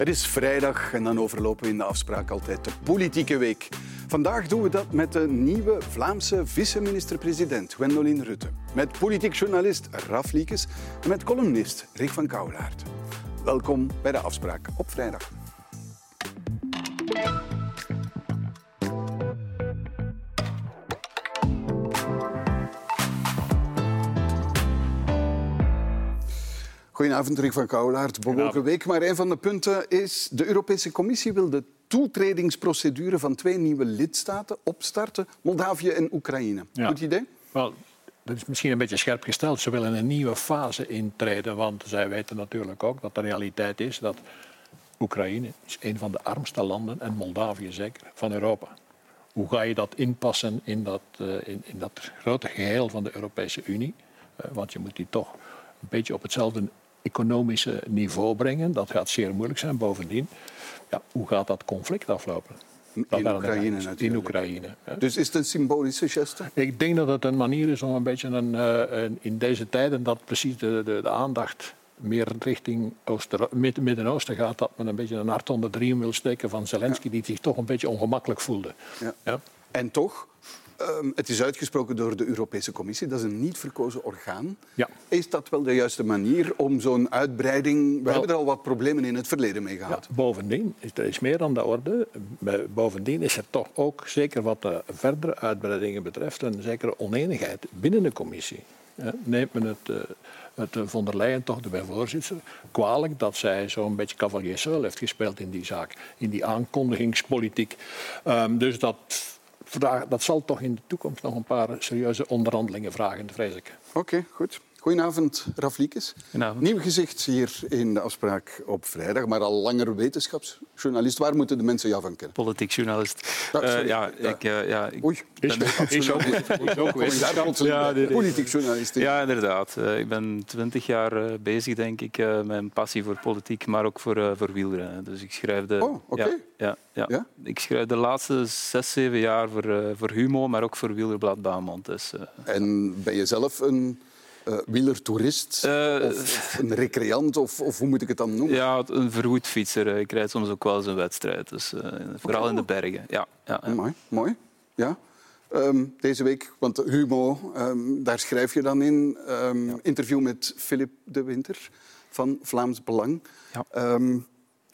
Het is vrijdag en dan overlopen we in de afspraak altijd de politieke week. Vandaag doen we dat met de nieuwe Vlaamse vice-minister-president Gwendoline Rutte. Met politiek journalist Raf Liekes en met columnist Rick van Kouwelaert. Welkom bij de afspraak op vrijdag. Goedenavond, Rick van Kouwelaert. Bewogen week. Maar een van de punten is... de Europese Commissie wil de toetredingsprocedure van twee nieuwe lidstaten opstarten. Moldavië en Oekraïne. Ja. Goed idee? Wel, dat is misschien een beetje scherp gesteld. Ze willen een nieuwe fase intreden. Want zij weten natuurlijk ook dat de realiteit is dat Oekraïne is een van de armste landen, en Moldavië zeker, van Europa. Hoe ga je dat inpassen in dat, eh, in, in dat grote geheel van de Europese Unie? Eh, want je moet die toch een beetje op hetzelfde economische niveau brengen. Dat gaat zeer moeilijk zijn. Bovendien, ja, hoe gaat dat conflict aflopen? In Dat Oekraïne is. In natuurlijk. Oekraïne. hè. Dus is het een symbolische geste? Ik denk dat het een manier is om een beetje een, eh, een- in deze tijden dat precies de, de, de aandacht meer richting Midden-Oosten gaat, dat men een beetje een hart onder de riem wil steken van Zelensky, die zich toch een beetje ongemakkelijk voelde. Ja. Ja. En toch, ehm, het is uitgesproken door de Europese Commissie. Dat is een niet verkozen orgaan. Ja. Is dat wel de juiste manier om zo'n uitbreiding... We Wel- hebben er al wat problemen in het verleden mee Ja, gehad. bovendien, is- er is meer aan de orde. Bovendien is er toch ook, zeker wat de verdere uitbreidingen betreft, een zekere oneenigheid binnen de commissie. Ja, Neemt men het, eh, het eh, von der Leyen, toch de bijvoorzitter, kwalijk dat zij zo'n beetje cavalier heeft gespeeld in die zaak, in die aankondigingspolitiek. Ehm, dus dat, dat zal toch in de toekomst nog een paar serieuze onderhandelingen vragen, vrees ik. Oké, goed. Goedenavond, Raf Liekes. Goedenavond. Nieuw gezicht hier in de afspraak op vrijdag, maar al langer wetenschapsjournalist. Waar moeten de mensen jou van kennen? Politiek journalist. Ja, Eh, ja, Ja. ik, eh, ja, ik Oei, Is, is ook, is ook Ja, Politiek journalist. ja, inderdaad. Eh, ik ben twintig jaar eh, bezig, denk ik, eh, met een passie voor politiek, maar ook voor, eh, voor wielrennen. Dus ik schrijf de, Oh, oké. ja, ja, ja. Ja? Ik schrijf de laatste zes, zeven jaar voor, eh, voor Humo, maar ook voor Wielerblad Baanmond. Dus, eh, En ben je zelf een eh wielertoerist? Eh, of, of een recreant? Of, of hoe moet ik het dan noemen? ja, een vergoed fietser. Eh, Ik rijd soms ook wel eens een wedstrijd. Dus, vooral in de bergen. Ja, ja, ja. Mooi, mooi. Ja. Ehm, deze week, want Humo, ehm, daar schrijf je dan in. ehm, Interview met Philip de Winter van Vlaams Belang. Ja.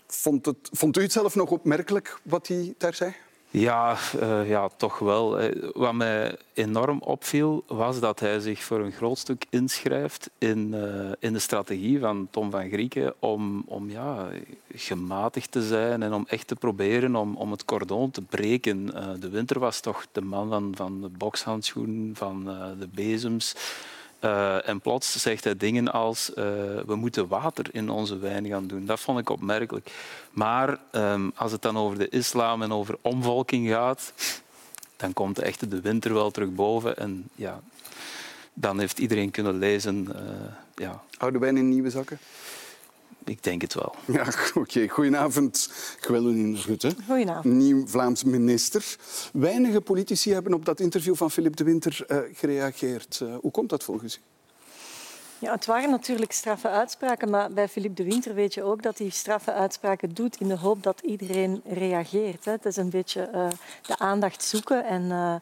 Vond, het, vond u het zelf nog opmerkelijk wat hij daar zei? Ja, eh, ja, toch wel. Eh, Wat mij enorm opviel, was dat hij zich voor een groot stuk inschrijft in, eh, in de strategie van Tom van Grieken om, om ja, gematigd te zijn en om echt te proberen om, om het cordon te breken. De winter was toch de man van, van de bokshandschoen, van de bezems. Eh, en plots zegt hij dingen als eh, we moeten water in onze wijn gaan doen. Dat vond ik opmerkelijk. Maar ehm, als het dan over de islam en over omvolking gaat, dan komt echt de winter wel terug boven. En ja, dan heeft iedereen kunnen lezen. eh, ja, Oude wijn in nieuwe zakken? Ik denk het wel. Ja, oké. Goedenavond, Gwendolyn Rutte. Goedenavond. Nieuw Vlaams minister. Weinige politici hebben op dat interview van Philip de Winter eh, gereageerd. Eh, hoe komt dat volgens u? Ja, het waren natuurlijk straffe uitspraken, maar bij Philippe de Winter weet je ook dat hij straffe uitspraken doet in de hoop dat iedereen reageert. Hè. Het is een beetje eh, de aandacht zoeken en eh,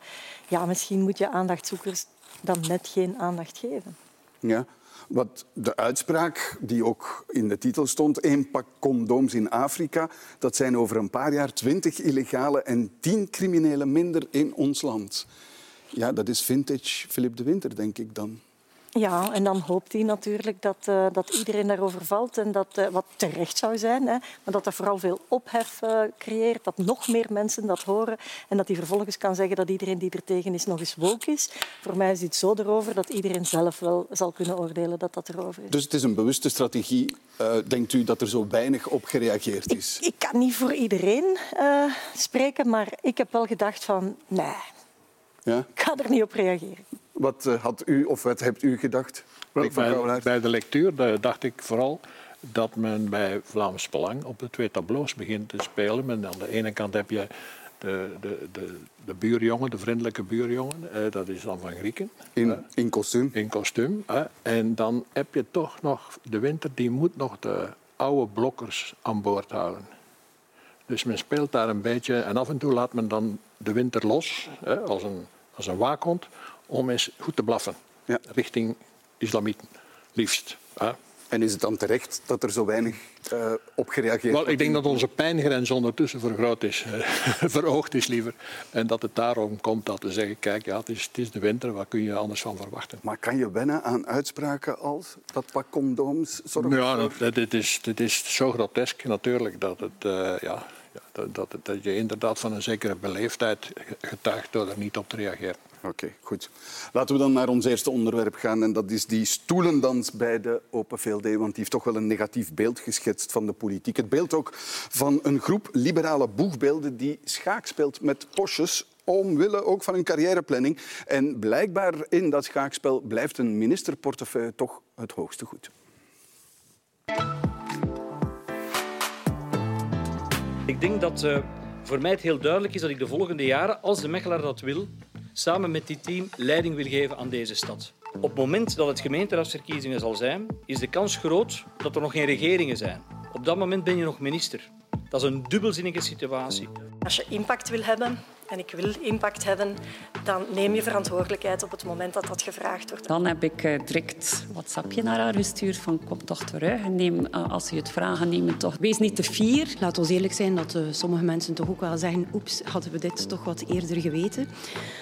ja, misschien moet je aandachtzoekers dan net geen aandacht geven. Ja. Wat de uitspraak die ook in de titel stond, één pak condooms in Afrika, dat zijn over een paar jaar twintig illegale en tien criminelen minder in ons land. Ja, dat is vintage Philip de Winter, denk ik dan. Ja, en dan hoopt hij natuurlijk dat, eh, dat iedereen daarover valt en dat, eh, wat terecht zou zijn, hè, maar dat dat vooral veel ophef eh, creëert, dat nog meer mensen dat horen en dat hij vervolgens kan zeggen dat iedereen die er tegen is nog eens woke is. Voor mij is dit zo erover dat iedereen zelf wel zal kunnen oordelen dat dat erover is. Dus het is een bewuste strategie. Denkt u dat er zo weinig op gereageerd is? Ik kan niet voor iedereen spreken, maar ik heb wel gedacht van nee, Ja? ik ga er niet op reageren. Wat eh, had u of wat hebt u gedacht? Wel, bij, bij de lectuur dacht ik vooral dat men bij Vlaams Belang op de twee tableaus begint te spelen. Men, aan de ene kant heb je de, de, de, de buurjongen, de vriendelijke buurjongen, eh, dat is dan van Grieken. In, in kostuum. in kostuum. En dan heb je toch nog de winter, die moet nog de oude blokkers aan boord houden. Dus men speelt daar een beetje en af en toe laat men dan de winter los, als, een, als een waakhond, om eens goed te blaffen. Ja. Richting islamieten, liefst. Hè. En is het dan terecht dat er zo weinig uh, op gereageerd wordt? ik denk dat onze pijngrens ondertussen vergroot is, verhoogd is liever. En dat het daarom komt dat we zeggen, kijk, ja, het, is, het is de winter, wat kun je anders van verwachten? Maar kan je wennen aan uitspraken als dat wat condooms zorgen Ja, dat- dit is, dit is zo grotesk natuurlijk dat, het, eh, ja, ja, dat, dat, dat je inderdaad van een zekere beleefdheid getuigt door er niet op te reageren. Oké, goed. Laten we dan naar ons eerste onderwerp gaan. En dat is die stoelendans bij de Open VLD. Want die heeft toch wel een negatief beeld geschetst van de politiek. Het beeld ook van een groep liberale boegbeelden die schaak speelt met posjes omwille ook van hun carrièreplanning. En blijkbaar in dat schaakspel blijft een ministerportefeuille toch het hoogste goed. Ik denk dat eh, voor mij het heel duidelijk is dat ik de volgende jaren, als de Mechelaar dat wil, samen met dit team leiding wil geven aan deze stad. Op het moment dat het gemeenteraadsverkiezingen zal zijn, is de kans groot dat er nog geen regeringen zijn. Op dat moment ben je nog minister. Dat is een dubbelzinnige situatie. Als je impact wil hebben, en ik wil impact hebben, dan neem je verantwoordelijkheid op het moment dat dat gevraagd wordt. Dan heb ik eh, direct een WhatsAppje naar haar gestuurd van kom toch terug. En neem, eh, als je het vragen, neem het toch. Wees niet te fier. Laat ons eerlijk zijn dat eh, sommige mensen toch ook wel zeggen oeps, hadden we dit toch wat eerder geweten.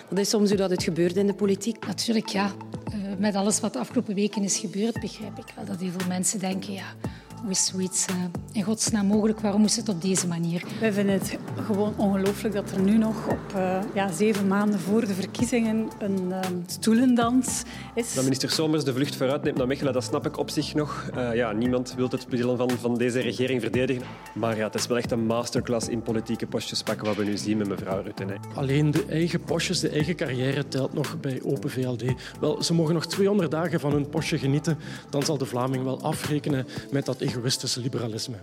Dat is soms hoe dat het gebeurt in de politiek. Natuurlijk, ja. Eh, met alles wat de afgelopen weken is gebeurd, begrijp ik wel dat heel veel mensen denken, ja, hoe is zoiets eh, in godsnaam mogelijk? Waarom moest het op deze manier? Wij vinden het gewoon ongelooflijk dat er nu nog op eh, ja, zeven maanden voor de verkiezingen een eh, stoelendans is. Dat minister Somers de vlucht vooruit neemt naar Mechelen, dat snap ik op zich nog. Eh, ja, niemand wil het belang van, van deze regering verdedigen. Maar ja, het is wel echt een masterclass in politieke postjes pakken wat we nu zien met mevrouw Rutte. Hè. Alleen de eigen postjes, de eigen carrière telt nog bij Open VLD. Wel, ze mogen nog 200 dagen van hun postje genieten. Dan zal de Vlaming wel afrekenen met dat egoïstische liberalisme.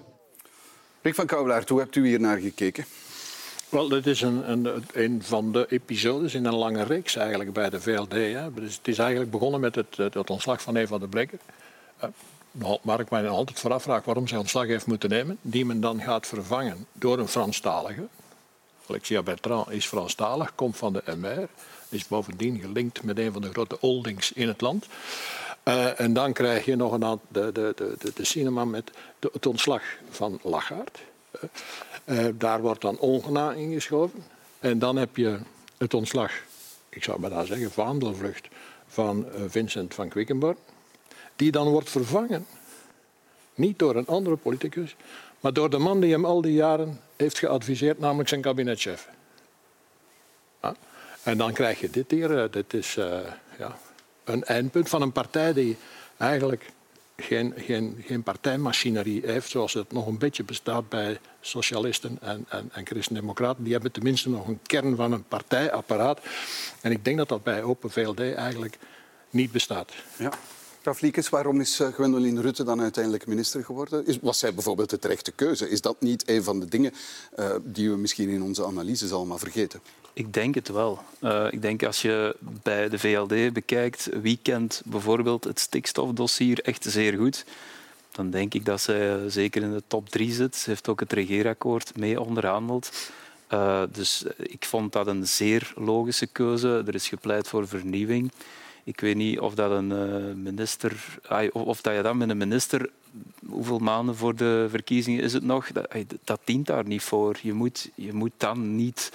Rick van Kouwelaert, hoe hebt u hier naar gekeken? Wel, dit is een, een, een van de episodes in een lange reeks eigenlijk bij de VLD. Hè. Dus het is eigenlijk begonnen met het, het, het ontslag van Eva de Brekker. Uh, waar ik mij altijd vooraf vraag waarom zij ontslag heeft moeten nemen. Die men dan gaat vervangen door een Franstalige. Alexia Bertrand is Franstalig, komt van de MR. Is bovendien gelinkt met een van de grote holdings in het land. Uh, en dan krijg je nog een de, de, de, de cinema met het ontslag van Lachaert. Uh, daar wordt dan ongena ingeschoven. En dan heb je het ontslag, ik zou bijna zeggen, vaandelvlucht van Vincent van Quickenborn. Die dan wordt vervangen, niet door een andere politicus, maar door de man die hem al die jaren heeft geadviseerd, namelijk zijn kabinetchef. Ja? En dan krijg je dit hier. Dit is ja, een eindpunt van een partij die eigenlijk geen, geen, geen partijmachinerie heeft, zoals het nog een beetje bestaat bij socialisten en, en, en christendemocraten. Die hebben tenminste nog een kern van een partijapparaat. En ik denk dat dat bij Open VLD eigenlijk niet bestaat. Ja. Waarom is Gwendoline Rutte dan uiteindelijk minister geworden? Is, was zij bijvoorbeeld de terechte keuze? Is dat niet een van de dingen uh, die we misschien in onze analyses allemaal vergeten? Ik denk het wel. Uh, ik denk als je bij de VLD bekijkt wie kent bijvoorbeeld het stikstofdossier echt zeer goed, dan denk ik dat zij zeker in de top drie zit. Ze heeft ook het regeerakkoord mee onderhandeld. Dus ik vond dat een zeer logische keuze. Er is gepleit voor vernieuwing. Ik weet niet of dat een uh, minister, of dat je dan met een minister, hoeveel maanden voor de verkiezingen is het nog? Dat, dat dient daar niet voor. Je moet, je moet dan niet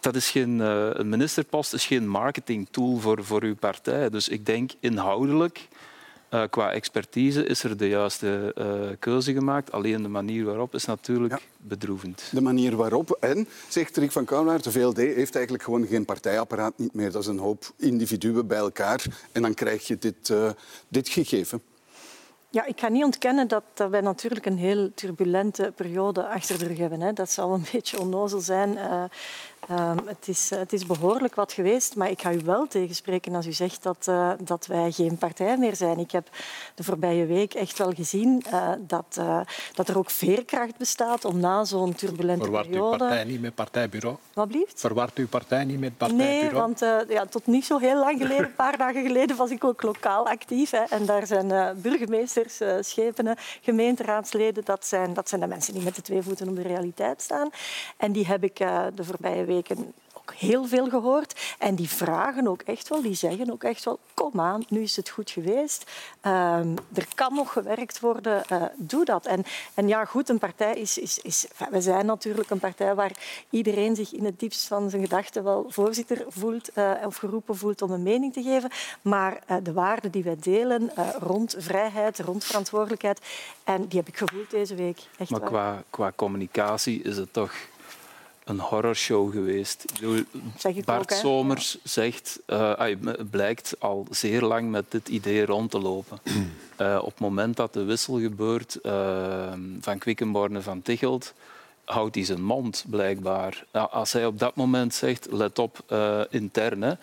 dat is geen, uh, een ministerpost is geen marketingtool voor, voor uw partij. Dus ik denk inhoudelijk, uh, qua expertise, is er de juiste uh, keuze gemaakt. Alleen de manier waarop is natuurlijk ja. bedroevend. De manier waarop. En, zegt Rick van Kouwelaert, de VLD heeft eigenlijk gewoon geen partijapparaat niet meer. Dat is een hoop individuen bij elkaar. En dan krijg je dit, dit gegeven. Ja, ik ga niet ontkennen dat, dat wij natuurlijk een heel turbulente periode achter de rug hebben. Hè. Dat zal een beetje onnozel zijn. Uh, Ehm, het, is, het is behoorlijk wat geweest, maar ik ga u wel tegenspreken als u zegt dat, uh, dat wij geen partij meer zijn. Ik heb de voorbije week echt wel gezien uh, dat, uh, dat er ook veerkracht bestaat om na zo'n turbulente Verwart periode... uw partij niet met partijbureau? Wat blieft? Verwart uw partij niet met partijbureau? Nee, want ja, tot niet zo heel lang geleden, een paar dagen geleden, was ik ook lokaal actief. Hè, en daar zijn burgemeesters, schepenen, gemeenteraadsleden. Dat zijn, dat zijn de mensen die met de twee voeten op de realiteit staan. En die heb ik de voorbije week weken ook heel veel gehoord. En die vragen ook echt wel, die zeggen ook echt wel, kom aan, nu is het goed geweest. Um, er kan nog gewerkt worden, uh, doe dat. En, en ja, goed, een partij is... is, is we zijn natuurlijk een partij waar iedereen zich in het diepst van zijn gedachten wel voorzitter voelt uh, of geroepen voelt om een mening te geven. Maar uh, de waarden die wij delen rond vrijheid, rond verantwoordelijkheid, en die heb ik gevoeld deze week. Echt maar qua, qua communicatie is het toch een horrorshow geweest. Bedoel, Bart ook, Somers zegt, uh, blijkt al zeer lang met dit idee rond te lopen. Uh, op het moment dat de wissel gebeurt uh, van Quickenborne van Tichelt, houdt hij zijn mond blijkbaar. Als hij op dat moment zegt, let op, interne,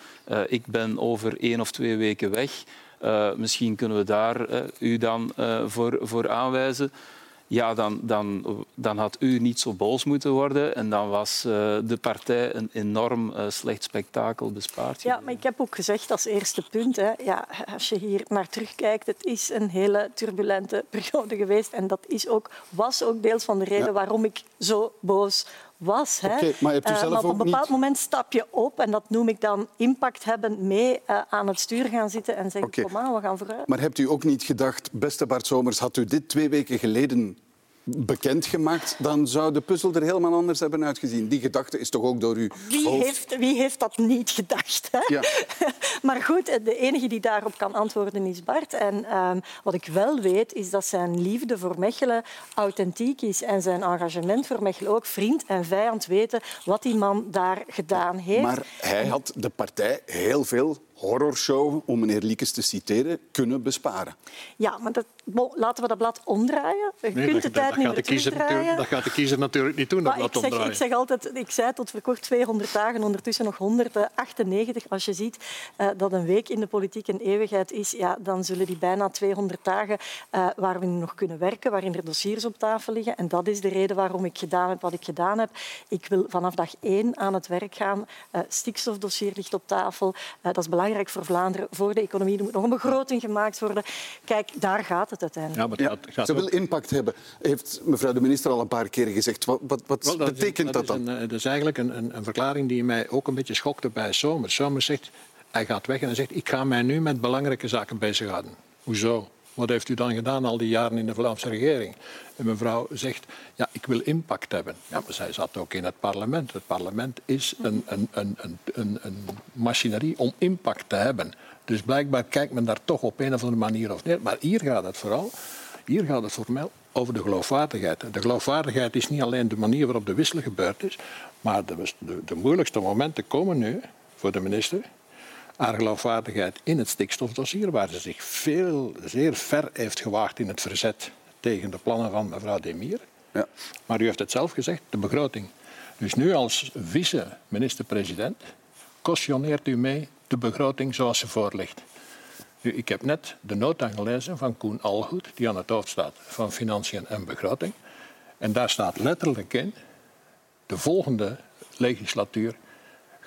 ik ben over één of twee weken weg, misschien kunnen we daar u dan voor, voor aanwijzen ja, dan, dan, dan had u niet zo boos moeten worden en dan was uh, de partij een enorm uh, slecht spektakel bespaard. Ja, maar ik heb ook gezegd als eerste punt, hè, ja, als je hier naar terugkijkt, het is een hele turbulente periode geweest en dat is ook, was ook deels van de reden ja. waarom ik zo boos was. Hè. Okay, maar, hebt u zelf uh, maar op een bepaald niet... moment stap je op en dat noem ik dan impact hebben, mee uh, aan het stuur gaan zitten en zeggen, okay. kom aan, we gaan vooruit. Maar hebt u ook niet gedacht, beste Bart Somers, had u dit twee weken geleden bekendgemaakt, dan zou de puzzel er helemaal anders hebben uitgezien. Die gedachte is toch ook door u wie hoofd... Heeft, wie heeft dat niet gedacht? Hè? Ja. maar goed, de enige die daarop kan antwoorden is Bart. En um, wat ik wel weet, is dat zijn liefde voor Mechelen authentiek is en zijn engagement voor Mechelen ook. Vriend en vijand weten wat die man daar gedaan heeft. Maar hij had de partij heel veel horrorshow, om meneer Liekes te citeren, kunnen besparen. Ja, maar dat, laten we dat blad omdraaien. Je nee, kunt dat, de tijd dat, niet gaat de kiezer terugdraaien. Dat gaat de kiezer natuurlijk niet doen, dat blad ik zeg, omdraaien. ik zeg altijd, ik zei tot voor kort 200 dagen, ondertussen nog 198. Als je ziet uh, dat een week in de politiek een eeuwigheid is, ja, dan zullen die bijna 200 dagen uh, waar we nu nog kunnen werken, waarin er dossiers op tafel liggen. En dat is de reden waarom ik gedaan heb wat ik gedaan heb. Ik wil vanaf dag één aan het werk gaan. Uh, stikstofdossier ligt op tafel. dat is belangrijk voor Vlaanderen voor de economie. Er moet nog een begroting gemaakt worden. Kijk, daar gaat het uiteindelijk. Ja, maar Ja, gaat ze ook- wil impact hebben, heeft mevrouw de minister al een paar keer gezegd. Wat, wat, wat Wel, betekent is, dat, is dan? een, eh, dat is eigenlijk een, een, een verklaring die mij ook een beetje schokte bij Somers. Somers zegt, hij gaat weg en hij zegt, ik ga mij nu met belangrijke zaken bezighouden. Hoezo? Wat heeft u dan gedaan al die jaren in de Vlaamse regering? En mevrouw zegt, ja, ik wil impact hebben. Ja, maar zij zat ook in het parlement. Het parlement is een, een, een, een, een, machinerie om impact te hebben. Dus blijkbaar kijkt men daar toch op een of andere manier op neer. Maar hier gaat het vooral, hier gaat het voor over de geloofwaardigheid. De geloofwaardigheid is niet alleen de manier waarop de wissel gebeurd is, maar de, de moeilijkste momenten komen nu voor de minister. Haar geloofwaardigheid in het stikstofdossier, waar ze zich veel, zeer ver heeft gewaagd in het verzet tegen de plannen van mevrouw Demir. Ja. Maar u heeft het zelf gezegd, de begroting. Dus nu als vice-minister-president cautioneert u mee de begroting zoals ze voor ligt. Nu, ik heb net de nota gelezen van Koen Algoed, die aan het hoofd staat van Financiën en Begroting. En daar staat letterlijk in, de volgende legislatuur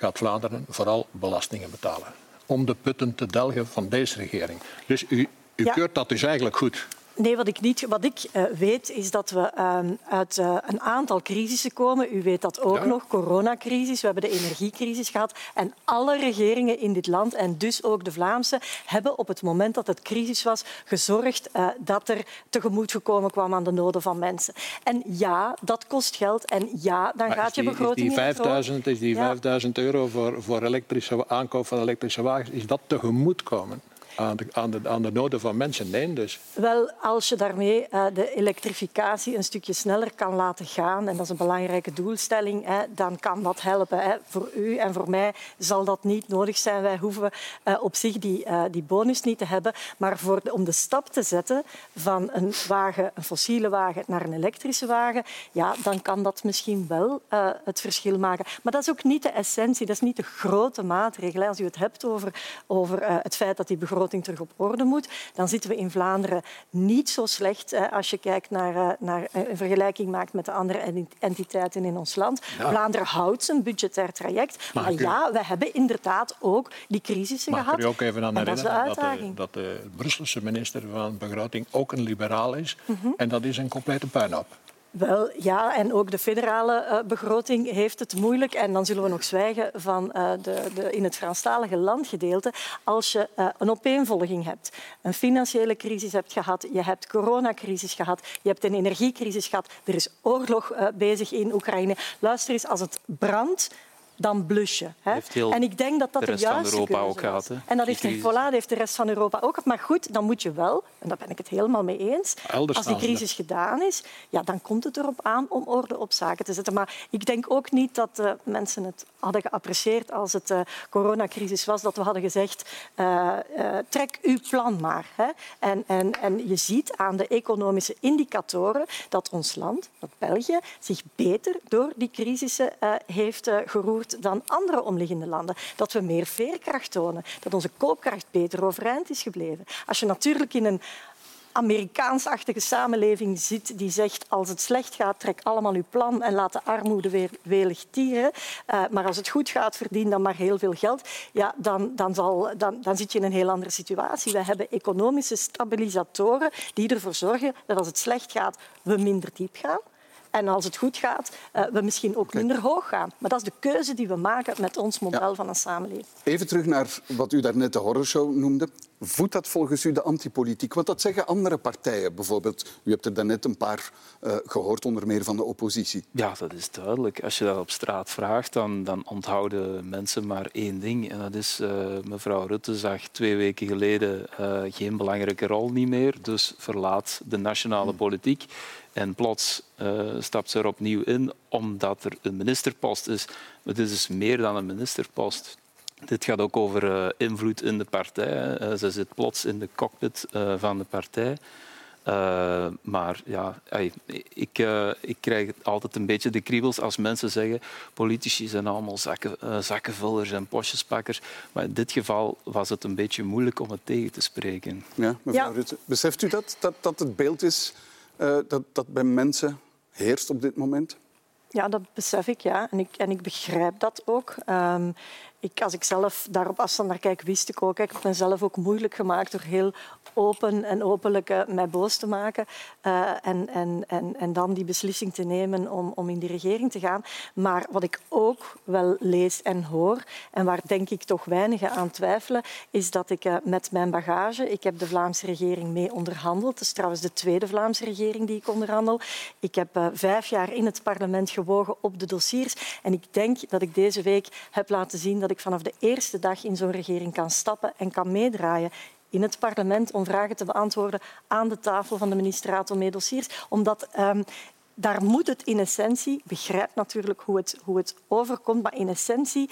gaat Vlaanderen vooral belastingen betalen. Om de putten te delgen van deze regering. Dus u, u Ja. keurt dat dus eigenlijk goed. Nee, wat ik, niet, wat ik uh, weet is dat we uh, uit uh, een aantal crisissen komen. U weet dat ook Ja. nog, coronacrisis. We hebben de energiecrisis gehad. En alle regeringen in dit land, en dus ook de Vlaamse, hebben op het moment dat het crisis was gezorgd uh, dat er tegemoet gekomen kwam aan de noden van mensen. En ja, dat kost geld. En ja, dan Maar gaat je begroting is die in het rood. 5000, is die Ja. 5000 euro voor, voor elektrische, aankoop van elektrische wagens, is dat tegemoetkomen aan de, aan, de, aan de noden van mensen. Nee, dus. Wel, als je daarmee uh, de elektrificatie een stukje sneller kan laten gaan, en dat is een belangrijke doelstelling, dan kan dat helpen. Voor u en voor mij zal dat niet nodig zijn. Wij hoeven uh, op zich die, uh, die bonus niet te hebben. Maar voor om de stap te zetten van een wagen, een fossiele wagen naar een elektrische wagen, ja, dan kan dat misschien wel het verschil maken. Maar dat is ook niet de essentie, dat is niet de grote maatregel. Als u het hebt over, over het feit dat die begroting terug op orde moet, dan zitten we in Vlaanderen niet zo slecht als je kijkt naar, naar een vergelijking maakt met de andere entiteiten in ons land. Ja. Vlaanderen houdt zijn budgetair traject. Maar, maar ja, we hebben inderdaad ook die crisissen Mag gehad. Mag ik er ook even aan herinneren dat, dat, de, dat de Brusselse minister van Begroting ook een liberaal is. Mm -hmm. En dat is een complete puinhoop. Wel, ja, en ook de federale uh, begroting heeft het moeilijk. En dan zullen we nog zwijgen van uh, de, de, in het Franstalige landgedeelte. Als je uh, een opeenvolging hebt, een financiële crisis hebt gehad, je hebt coronacrisis gehad, je hebt een energiecrisis gehad, er is oorlog bezig in Oekraïne. Luister eens, als het brandt, dan blusje. Hè? En ik denk dat dat de, de juiste Europa keuze ook gehad, was. En dat heeft, voilà, dat heeft de rest van Europa ook gehad. Maar goed, dan moet je wel, en daar ben ik het helemaal mee eens, Elders als die crisis gedaan is, ja, dan komt het erop aan om orde op zaken te zetten. Maar ik denk ook niet dat uh, mensen het hadden geapprecieerd als het uh, coronacrisis was, dat we hadden gezegd, uh, trek uw plan maar. Hè? En, en, en je ziet aan de economische indicatoren dat ons land, dat België, zich beter door die crisissen heeft geroerd dan andere omliggende landen. Dat we meer veerkracht tonen, dat onze koopkracht beter overeind is gebleven. Als je natuurlijk in een Amerikaansachtige samenleving zit die zegt als het slecht gaat, trek allemaal uw plan en laat de armoede weer welig tieren. Uh, maar als het goed gaat, verdien dan maar heel veel geld. Ja, dan, dan, zal, dan, dan zit je in een heel andere situatie. We hebben economische stabilisatoren die ervoor zorgen dat als het slecht gaat, we minder diep gaan. En als het goed gaat, uh, we misschien ook minder hoog gaan. Maar dat is de keuze die we maken met ons model ja. van een samenleving. Even terug naar wat u daarnet de horrorshow noemde. Voedt dat volgens u de antipolitiek? Want dat zeggen andere partijen. Bijvoorbeeld, u hebt er daarnet een paar uh, gehoord, onder meer van de oppositie. Ja, dat is duidelijk. Als je dat op straat vraagt, dan, dan onthouden mensen maar één ding. En dat is, uh, mevrouw Rutte zag twee weken geleden uh, geen belangrijke rol niet meer. Dus verlaat de nationale politiek. En plots uh, stapt ze er opnieuw in omdat er een ministerpost is. Maar dit is meer dan een ministerpost. Dit gaat ook over uh, invloed in de partij. Uh, ze zit plots in de cockpit van de partij. maar ja, ey, ik, ik krijg altijd een beetje de kriebels als mensen zeggen politici zijn allemaal zakken, zakkenvullers en postjespakkers. Maar in dit geval was het een beetje moeilijk om het tegen te spreken. Ja, mevrouw ja. Rutte, beseft u dat, dat, dat het beeld is uh, dat, dat bij mensen heerst op dit moment? Ja, dat besef ik, ja. En ik, en ik begrijp dat ook. Um, ik, als ik zelf daar op afstand naar kijk, wist ik ook. Ik heb mezelf ook moeilijk gemaakt door heel open en openlijk uh, mij boos te maken. Uh, en, en, en, en dan die beslissing te nemen om, om in die regering te gaan. Maar wat ik ook wel lees en hoor, en waar denk ik toch weinigen aan twijfelen, is dat ik uh, met mijn bagage, ik heb de Vlaamse regering mee onderhandeld. Het is trouwens de tweede Vlaamse regering die ik onderhandel. Ik heb vijf jaar in het parlement gewogen op de dossiers. En ik denk dat ik deze week heb laten zien dat ik vanaf de eerste dag in zo'n regering kan stappen en kan meedraaien in het parlement om vragen te beantwoorden aan de tafel van de ministeraat om. Omdat um, daar moet het in essentie, begrijp natuurlijk hoe het, hoe het overkomt, maar in essentie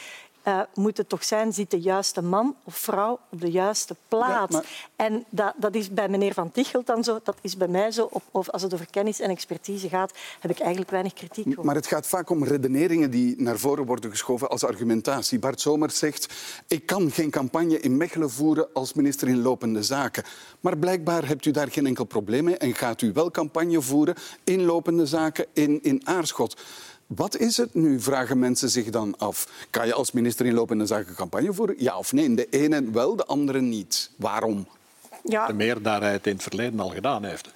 uh, moet het toch zijn, zit de juiste man of vrouw op de juiste plaats. Ja, maar... En dat, dat, is bij meneer Van Tichelt dan zo, dat is bij mij zo. Op, of als het over kennis en expertise gaat, heb ik eigenlijk weinig kritiek over. Maar het gaat vaak om redeneringen die naar voren worden geschoven als argumentatie. Bart Somers zegt, ik kan geen campagne in Mechelen voeren als minister in lopende zaken. Maar blijkbaar hebt u daar geen enkel probleem mee en gaat u wel campagne voeren in lopende zaken in, in Aarschot. Wat is het nu, vragen mensen zich dan af. Kan je als minister in lopende zaken campagne voeren? Ja of nee? De ene wel, de andere niet. Waarom? Ja. De meerderheid in het verleden al gedaan heeft.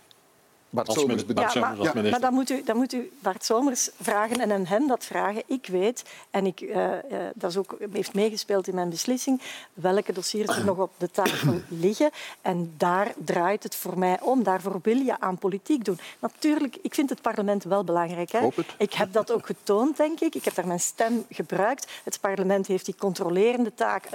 Bart Somers ja, maar, ja, maar dan moet, u, dan moet u Bart Somers vragen en aan hem dat vragen. Ik weet, en ik, uh, uh, dat is ook, heeft meegespeeld in mijn beslissing, welke dossiers er nog op de tafel liggen. En daar draait het voor mij om. Daarvoor wil je aan politiek doen. Natuurlijk, ik vind het parlement wel belangrijk. Hè? Ik heb dat ook getoond, denk ik. Ik heb daar mijn stem gebruikt. Het parlement heeft die controlerende taak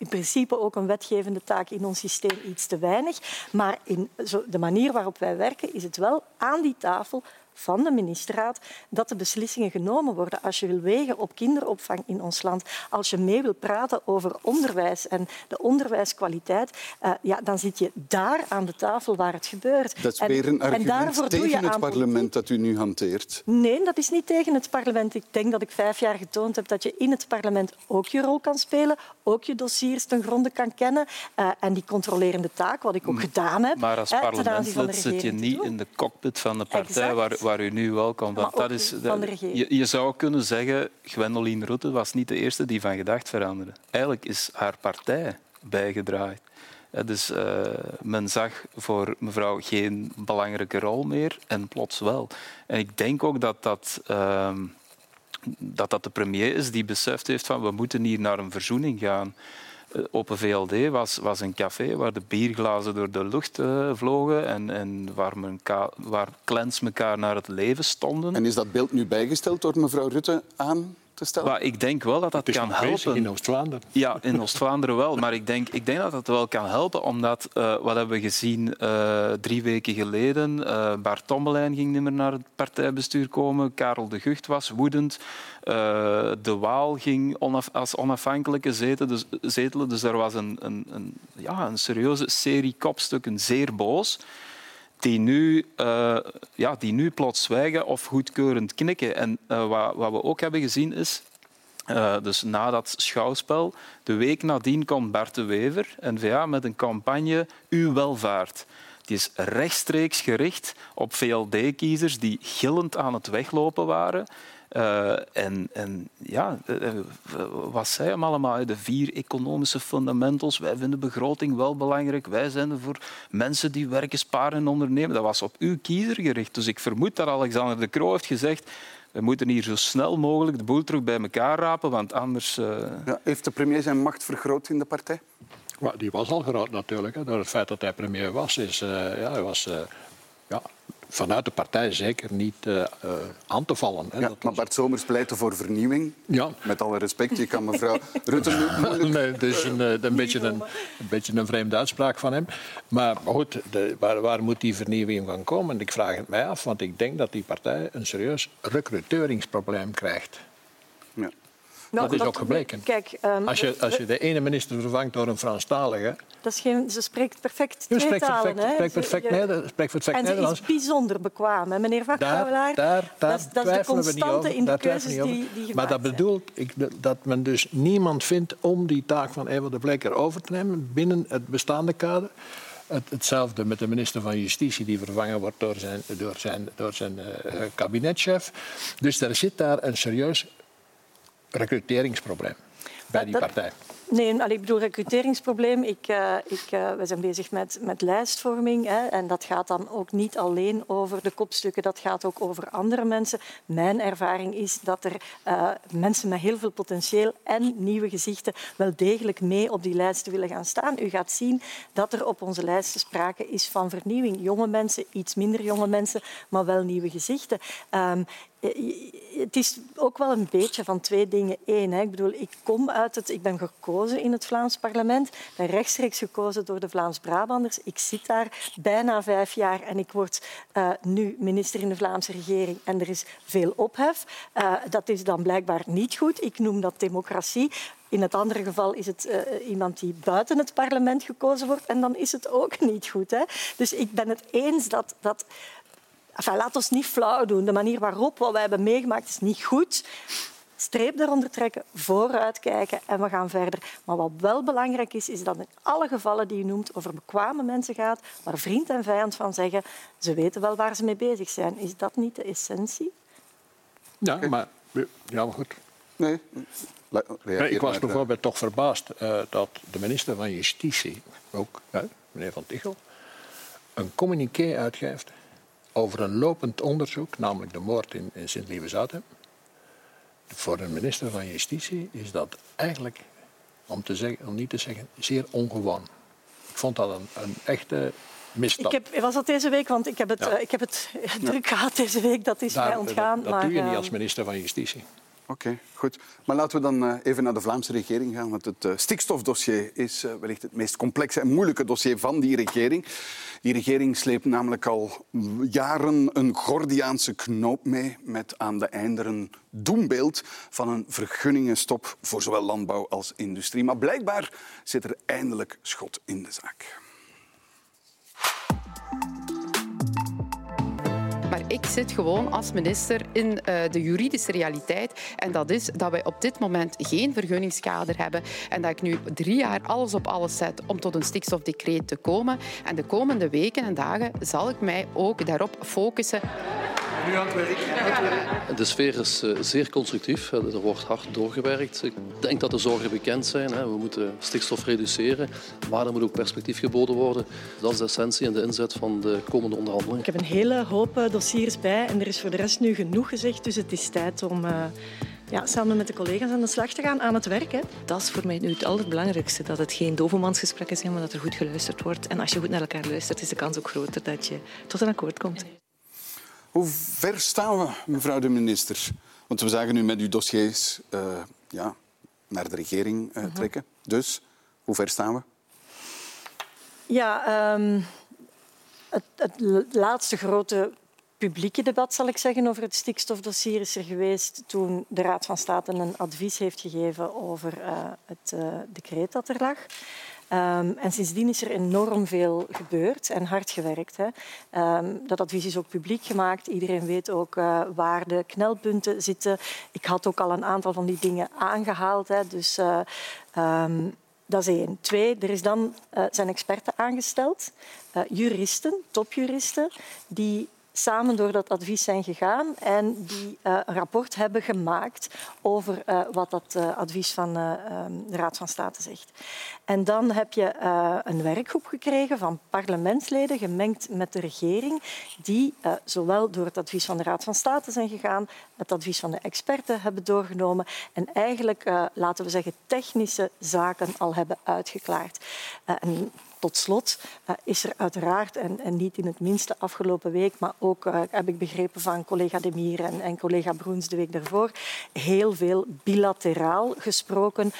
in principe ook een wetgevende taak in ons systeem iets te weinig. Maar in de manier waarop wij werken is het wel aan die tafel van de ministerraad dat de beslissingen genomen worden. Als je wil wegen op kinderopvang in ons land, als je mee wil praten over onderwijs en de onderwijskwaliteit, uh, ja, dan zit je daar aan de tafel waar het gebeurt. Dat is weer een argument tegen het parlement dat u nu hanteert. Nee, dat is niet tegen het parlement. Ik denk dat ik vijf jaar getoond heb dat je in het parlement ook je rol kan spelen, ook je dossiers ten gronde kan kennen uh, en die controlerende taak, wat ik ook gedaan heb. Maar als parlementslid zit je niet in de cockpit van de partij waar, waar u nu welkom. Want dat is, je, je, zou kunnen zeggen, Gwendoline Rutte was niet de eerste die van gedacht veranderde. Eigenlijk is haar partij bijgedraaid. Dus uh, men zag voor mevrouw geen belangrijke rol meer en plots wel. En ik denk ook dat dat, uh, dat, dat de premier is die beseft heeft van we moeten hier naar een verzoening gaan. Eh, Open VLD was, was een café waar de bierglazen door de lucht uh, vlogen en, en waar, men waar clans elkaar naar het leven stonden. En is dat beeld nu bijgesteld door mevrouw Rutte aan te stellen? Maar ik denk wel dat dat kan helpen. In Oost-Vlaanderen. Ja, in Oost-Vlaanderen wel. Maar ik denk, ik denk dat dat wel kan helpen, omdat uh, wat hebben we gezien uh, drie weken geleden? Uh, Bart Tommelijn ging niet meer naar het partijbestuur komen. Karel de Gucht was woedend. de Waal ging onaf, als onafhankelijke zetelen. Dus, zetelen, dus er was een, een, een, ja, een serieuze serie kopstukken, zeer boos die nu, uh, ja, die nu plots zwijgen of goedkeurend knikken. En uh, wat, wat, we ook hebben gezien is, uh, dus na dat schouwspel, de week nadien komt Bart de Wever, N-VA, met een campagne Uw welvaart. Die is rechtstreeks gericht op VLD-kiezers die gillend aan het weglopen waren. Uh, en, en, ja, uh, wat zei hem allemaal? De vier economische fundamentals. Wij vinden begroting wel belangrijk. Wij zijn er voor mensen die werken, sparen en ondernemen. Dat was op uw kiezer gericht. Dus ik vermoed dat Alexander de Croo heeft gezegd we moeten hier zo snel mogelijk de boel terug bij elkaar rapen, want anders... Uh... Ja, heeft de premier zijn macht vergroot in de partij? Ja, die was al groot natuurlijk. Hè. Door het feit dat hij premier was. Is, ja, hij was ja, vanuit de partij zeker niet uh, uh, aan te vallen. Hè. Ja, dat maar Bart Somers pleitte voor vernieuwing. Ja. Met alle respect, je kan mevrouw Rutte moeilijk... Nee, het is een, een, beetje een, een, beetje een vreemde uitspraak van hem. Maar goed, de, waar, waar, moet die vernieuwing van komen? Ik vraag het mij af, want ik denk dat die partij een serieus recruteringsprobleem krijgt. Nou, dat is ook gebleken. Kijk, um, als, je, als je de ene minister vervangt door een Franstalige... Dat is geen, ze spreekt perfect twee spreekt talen. Perfect, spreekt perfect, je, spreekt perfect en Nederlands. ze is bijzonder bekwaam, hè, meneer Vachtouwelaar. Daar, daar, dat, dat is de constante in de keuzes die, die gemaakt Maar dat bedoelt ik, dat men dus niemand vindt om die taak van Eva de Bleker over te nemen binnen het bestaande kader. Het, hetzelfde met de minister van Justitie, die vervangen wordt door zijn, door zijn, door zijn uh, kabinetchef. Dus er zit daar een serieus recruteringsprobleem bij die partij. Nee, ik bedoel recruteringsprobleem. Ik, uh, ik, uh, we zijn bezig met, met lijstvorming. Hè, en dat gaat dan ook niet alleen over de kopstukken, dat gaat ook over andere mensen. Mijn ervaring is dat er uh, mensen met heel veel potentieel en nieuwe gezichten wel degelijk mee op die lijsten willen gaan staan. U gaat zien dat er op onze lijsten sprake is van vernieuwing. Jonge mensen, iets minder jonge mensen, maar wel nieuwe gezichten. Um, het is ook wel een beetje van twee dingen één. Hè. Ik bedoel, ik kom uit het... Ik ben gekozen in het Vlaams parlement. Ben rechtstreeks gekozen door de Vlaams-Brabanders. Ik zit daar bijna vijf jaar en ik word uh, nu minister in de Vlaamse regering. En er is veel ophef. Uh, dat is dan blijkbaar niet goed. Ik noem dat democratie. In het andere geval is het uh, iemand die buiten het parlement gekozen wordt. En dan is het ook niet goed. Hè. Dus ik ben het eens dat... dat Enfin, laat ons niet flauw doen. De manier waarop wat wij hebben meegemaakt is niet goed. Streep eronder trekken, vooruitkijken en we gaan verder. Maar wat wel belangrijk is, is dat in alle gevallen die u noemt over bekwame mensen gaat, waar vriend en vijand van zeggen, ze weten wel waar ze mee bezig zijn. Is dat niet de essentie? Ja, maar, ja, maar goed. Nee. ik was bijvoorbeeld toch verbaasd uh, dat de minister van Justitie, ook uh, meneer Van Tichel, een communiqué uitgeeft over een lopend onderzoek, namelijk de moord in, in Sint-Liebezaten. Voor een minister van Justitie is dat eigenlijk, om, te zeggen, om niet te zeggen, zeer ongewoon. Ik vond dat een, een echte misstap. Ik heb, was dat deze week, want ik heb het, ja. uh, ik heb het druk gehad deze week, dat is Daar, mij ontgaan. Dat, dat maar, doe je niet uh, als minister van Justitie. Oké, goed. Maar laten we dan eh, even naar de Vlaamse regering gaan. Want het eh, stikstofdossier is eh, wellicht het meest complexe en moeilijke dossier van die regering. Die regering sleept namelijk al jaren een Gordiaanse knoop mee met aan de einde een doembeeld van een vergunningenstop voor zowel landbouw als industrie. Maar blijkbaar zit er eindelijk schot in de zaak. Ik zit gewoon als minister in uh, de juridische realiteit. En dat is dat wij op dit moment geen vergunningskader hebben. En dat ik nu drie jaar alles op alles zet om tot een stikstofdecreet te komen. En de komende weken en dagen zal ik mij ook daarop focussen. Nu aan het werk. De sfeer is uh, zeer constructief. Er wordt hard doorgewerkt. Ik denk dat de zorgen bekend zijn. We moeten stikstof reduceren, maar er moet ook perspectief geboden worden. Dat is de essentie en de inzet van de komende onderhandelingen. Ik heb een hele hoop eh, dossiers bij en er is voor de rest nu genoeg gezegd. Dus het is tijd om uh, ja, samen met de collega's aan de slag te gaan aan het werk. Hè. Dat is voor mij nu het allerbelangrijkste. Dat het geen dovenmansgesprekken zijn, maar dat er goed geluisterd wordt. En als je goed naar elkaar luistert, is de kans ook groter dat je tot een akkoord komt. Hoe ver staan we, mevrouw de minister? Want we zagen nu met uw dossiers uh, ja, naar de regering uh, trekken. Dus, hoe ver staan we? Ja, um, het, het laatste grote publieke debat, zal ik zeggen, over het stikstofdossier is er geweest toen de Raad van State een advies heeft gegeven over uh, het uh, decreet dat er lag. Um, en sindsdien is er enorm veel gebeurd en hard gewerkt. Hè. Um, dat advies is ook publiek gemaakt. Iedereen weet ook uh, waar de knelpunten zitten. Ik had ook al een aantal van die dingen aangehaald. Hè. Dus uh, um, dat is één. Twee, er is dan, uh, zijn experten aangesteld, juristen, topjuristen, die samen door dat advies zijn gegaan en die uh, een rapport hebben gemaakt over uh, wat dat uh, advies van de Raad van State zegt. En dan heb je een werkgroep gekregen van parlementsleden, gemengd met de regering, die zowel door het advies van de Raad van State zijn gegaan, het advies van de experten hebben doorgenomen en eigenlijk, laten we zeggen, technische zaken al hebben uitgeklaard. En tot slot is er uiteraard, en, en, niet in het minste afgelopen week, maar ook uh, heb ik begrepen van collega De Mier en, en, collega Broens de week daarvoor, heel veel bilateraal gesproken.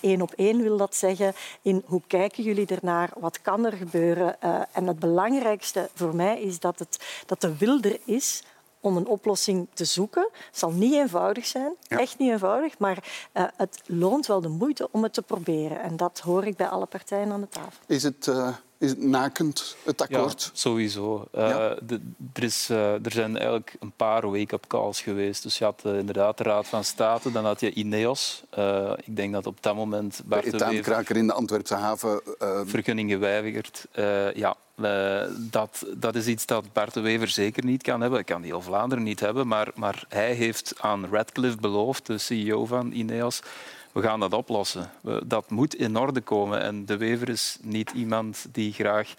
Eén uh, op één wil dat zeggen. In hoe kijken jullie ernaar? Wat kan er gebeuren? en het belangrijkste voor mij is dat, het, dat de wil er is om een oplossing te zoeken. Het zal niet eenvoudig zijn, ja. echt niet eenvoudig, maar uh, het loont wel de moeite om het te proberen. En dat hoor ik bij alle partijen aan de tafel. Is het, uh, is het nakend, het akkoord? Ja, sowieso. Uh, ja. de, er, is, er zijn eigenlijk een paar wake-up calls geweest. Dus je had inderdaad de Raad van State, dan had je INEOS. ik denk dat op dat moment... Bart de etaankraker in de Antwerpse haven... Vergunning geweigerd. ja, uh, dat, dat is iets dat Bart de Wever zeker niet kan hebben. Dat kan heel Vlaanderen niet hebben. Maar, maar hij heeft aan Radcliffe beloofd, de CEO van Ineos, we gaan dat oplossen. Dat moet in orde komen. En de Wever is niet iemand die graag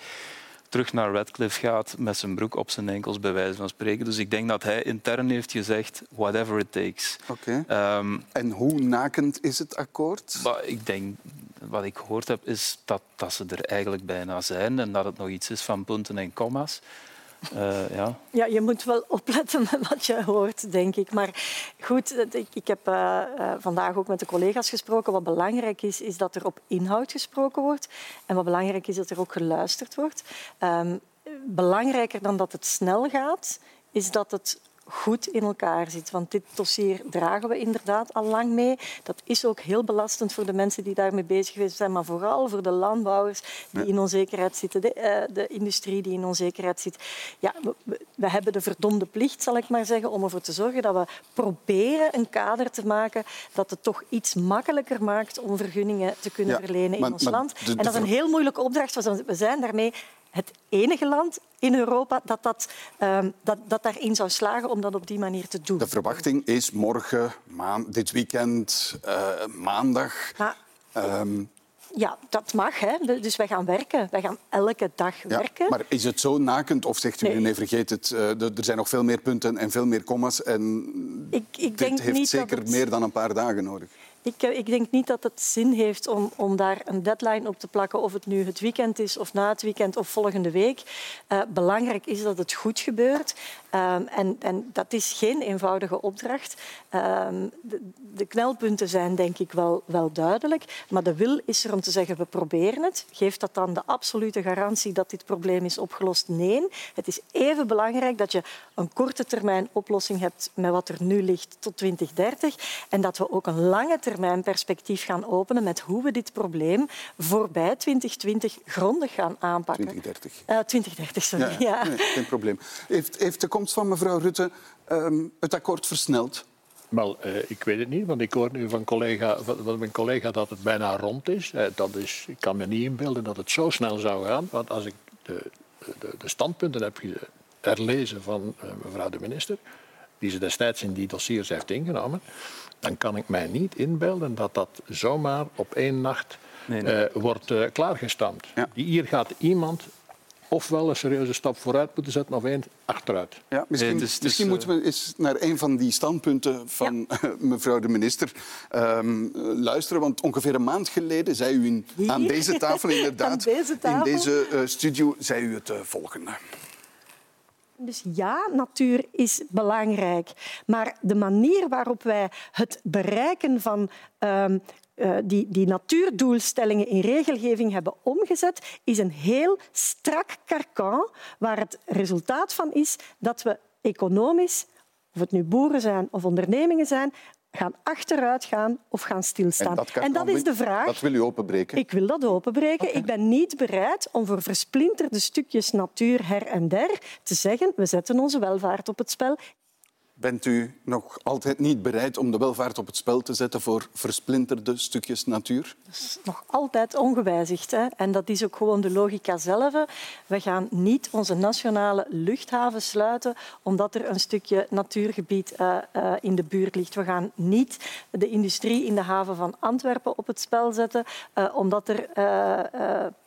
terug naar Radcliffe gaat met zijn broek op zijn enkels, bij wijze van spreken. Dus ik denk dat hij intern heeft gezegd, whatever it takes. Oké. Okay. Um, en hoe nakend is het akkoord? Ik denk wat ik gehoord heb, is dat, dat ze er eigenlijk bijna zijn en dat het nog iets is van punten en comma's. Uh, ja. ja, je moet wel opletten met wat je hoort, denk ik. Maar goed, ik, heb uh, uh, vandaag ook met de collega's gesproken. Wat belangrijk is, is dat er op inhoud gesproken wordt. En wat belangrijk is, dat er ook geluisterd wordt. Um, belangrijker dan dat het snel gaat, is dat het goed in elkaar zit. Want dit dossier dragen we inderdaad al lang mee. Dat is ook heel belastend voor de mensen die daarmee bezig geweest zijn, maar vooral voor de landbouwers die in onzekerheid zitten, de, uh, de, industrie die in onzekerheid zit. Ja, we, we, hebben de verdomde plicht, zal ik maar zeggen, om ervoor te zorgen dat we proberen een kader te maken dat het toch iets makkelijker maakt om vergunningen te kunnen ja, verlenen maar, in ons land. De, de, en dat is een heel moeilijke opdracht. We zijn daarmee het enige land in Europa dat, dat, um, dat, dat daarin zou slagen om dat op die manier te doen. De verwachting is morgen, maand, dit weekend, uh, maandag. Maar, um, ja, dat mag. Hè. Dus wij gaan werken. Wij gaan elke dag ja, werken. Maar is het zo nakend of zegt u nee, nee vergeet het, uh, er zijn nog veel meer punten en veel meer commas en ik, ik dit denk heeft niet zeker het... meer dan een paar dagen nodig? Ik, ik, denk niet dat het zin heeft om, om daar een deadline op te plakken, of het nu het weekend is, of na het weekend, of volgende week. Uh, belangrijk is dat het goed gebeurt. Um, en, en, dat is geen eenvoudige opdracht. Um, de, de, knelpunten zijn denk ik wel, wel duidelijk, maar de wil is er om te zeggen we proberen het. Geeft dat dan de absolute garantie dat dit probleem is opgelost? Nee. Het is even belangrijk dat je een korte termijn oplossing hebt met wat er nu ligt tot 2030 en dat we ook een lange termijn perspectief gaan openen met hoe we dit probleem voorbij 2020 grondig gaan aanpakken. 2030. Uh, 2030, sorry. Ja, ja. Nee, geen probleem. Heeft, heeft de komst van mevrouw Rutte um, het akkoord versneld? Wel, uh, ik weet het niet, want ik hoor nu van, collega, van mijn collega dat het bijna rond is. Uh, dat is. Ik kan me niet inbeelden dat het zo snel zou gaan. Want als ik de, de, de standpunten heb herlezen van uh, mevrouw de minister, die ze destijds in die dossiers heeft ingenomen, dan kan ik mij niet inbeelden dat dat zomaar op één nacht nee, nee. wordt klaargestampt. Ja. Hier gaat iemand ofwel een serieuze stap vooruit moeten zetten of één achteruit. Ja, misschien, nee, dus, misschien moeten we eens naar een van die standpunten van ja. mevrouw de minister um, luisteren. Want ongeveer een maand geleden zei u in, aan deze tafel inderdaad, deze tafel? in deze uh, studio, zei u het uh, volgende. Dus ja, natuur is belangrijk. Maar de manier waarop wij het bereiken van um, uh, die, die natuurdoelstellingen in regelgeving hebben omgezet, is een heel strak karkan waar het resultaat van is dat we economisch, of het nu boeren zijn of ondernemingen zijn, gaan achteruit gaan of gaan stilstaan. En dat, en dat is de vraag. Dat wil u openbreken? Ik wil dat openbreken. Okay. Ik ben niet bereid om voor versplinterde stukjes natuur her en der te zeggen we zetten onze welvaart op het spel. Bent u nog altijd niet bereid om de welvaart op het spel te zetten voor versplinterde stukjes natuur? Dat is nog altijd ongewijzigd. Hè? En dat is ook gewoon de logica zelf. We gaan niet onze nationale luchthaven sluiten omdat er een stukje natuurgebied uh, uh, in de buurt ligt. We gaan niet de industrie in de haven van Antwerpen op het spel zetten uh, omdat er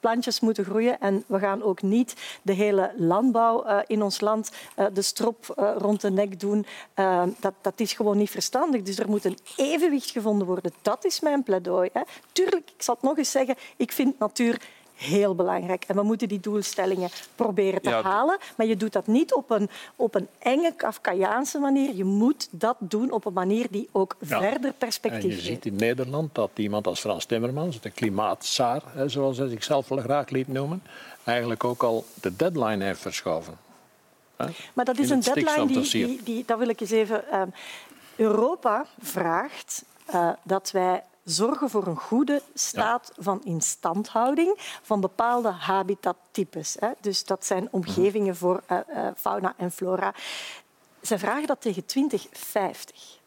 plantjes moeten groeien. En we gaan ook niet de hele landbouw in ons land de strop rond de nek doen. Uh, dat, dat is gewoon niet verstandig. Dus er moet een evenwicht gevonden worden. Dat is mijn pleidooi. Hè. Tuurlijk, ik zal het nog eens zeggen, ik vind natuur heel belangrijk. En we moeten die doelstellingen proberen te ja. halen. Maar je doet dat niet op een, op een enge Kafkaiaanse manier. Je moet dat doen op een manier die ook ja. verder perspectief heeft. Je ziet in Nederland dat iemand als Frans Timmermans, de klimaatzaar, zoals hij zichzelf wel graag liet noemen, eigenlijk ook al de deadline heeft verschoven. Maar dat is een deadline die, die, die, dat wil ik eens even. Um, Europa vraagt uh, dat wij zorgen voor een goede staat van instandhouding van bepaalde habitattypes. Hè. Dus dat zijn omgevingen voor uh, uh, fauna en flora. Zij vragen dat tegen 2050.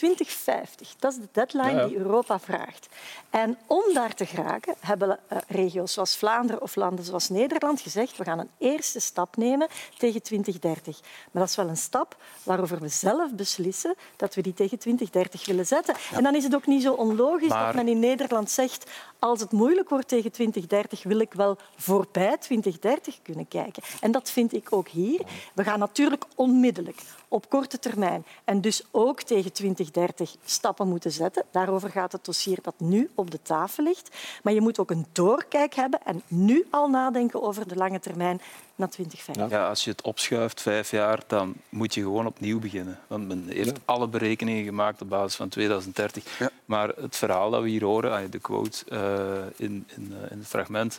2050, dat is de deadline ja, die Europa vraagt. En om daar te geraken hebben uh, regio's zoals Vlaanderen of landen zoals Nederland gezegd we gaan een eerste stap nemen tegen 2030. Maar dat is wel een stap waarover we zelf beslissen dat we die tegen 2030 willen zetten. Ja. En dan is het ook niet zo onlogisch maar... dat men in Nederland zegt als het moeilijk wordt tegen 2030 wil ik wel voorbij 2030 kunnen kijken. En dat vind ik ook hier. We gaan natuurlijk onmiddellijk op korte termijn en dus ook tegen 2030 stappen moeten zetten. Daarover gaat het dossier dat nu op de tafel ligt. Maar je moet ook een doorkijk hebben en nu al nadenken over de lange termijn naar 2050. Ja, als je het opschuift vijf jaar, dan moet je gewoon opnieuw beginnen. Want men heeft ja. alle berekeningen gemaakt op basis van 2030. Ja. Maar het verhaal dat we hier horen, de quote uh, in, in, uh, in het fragment,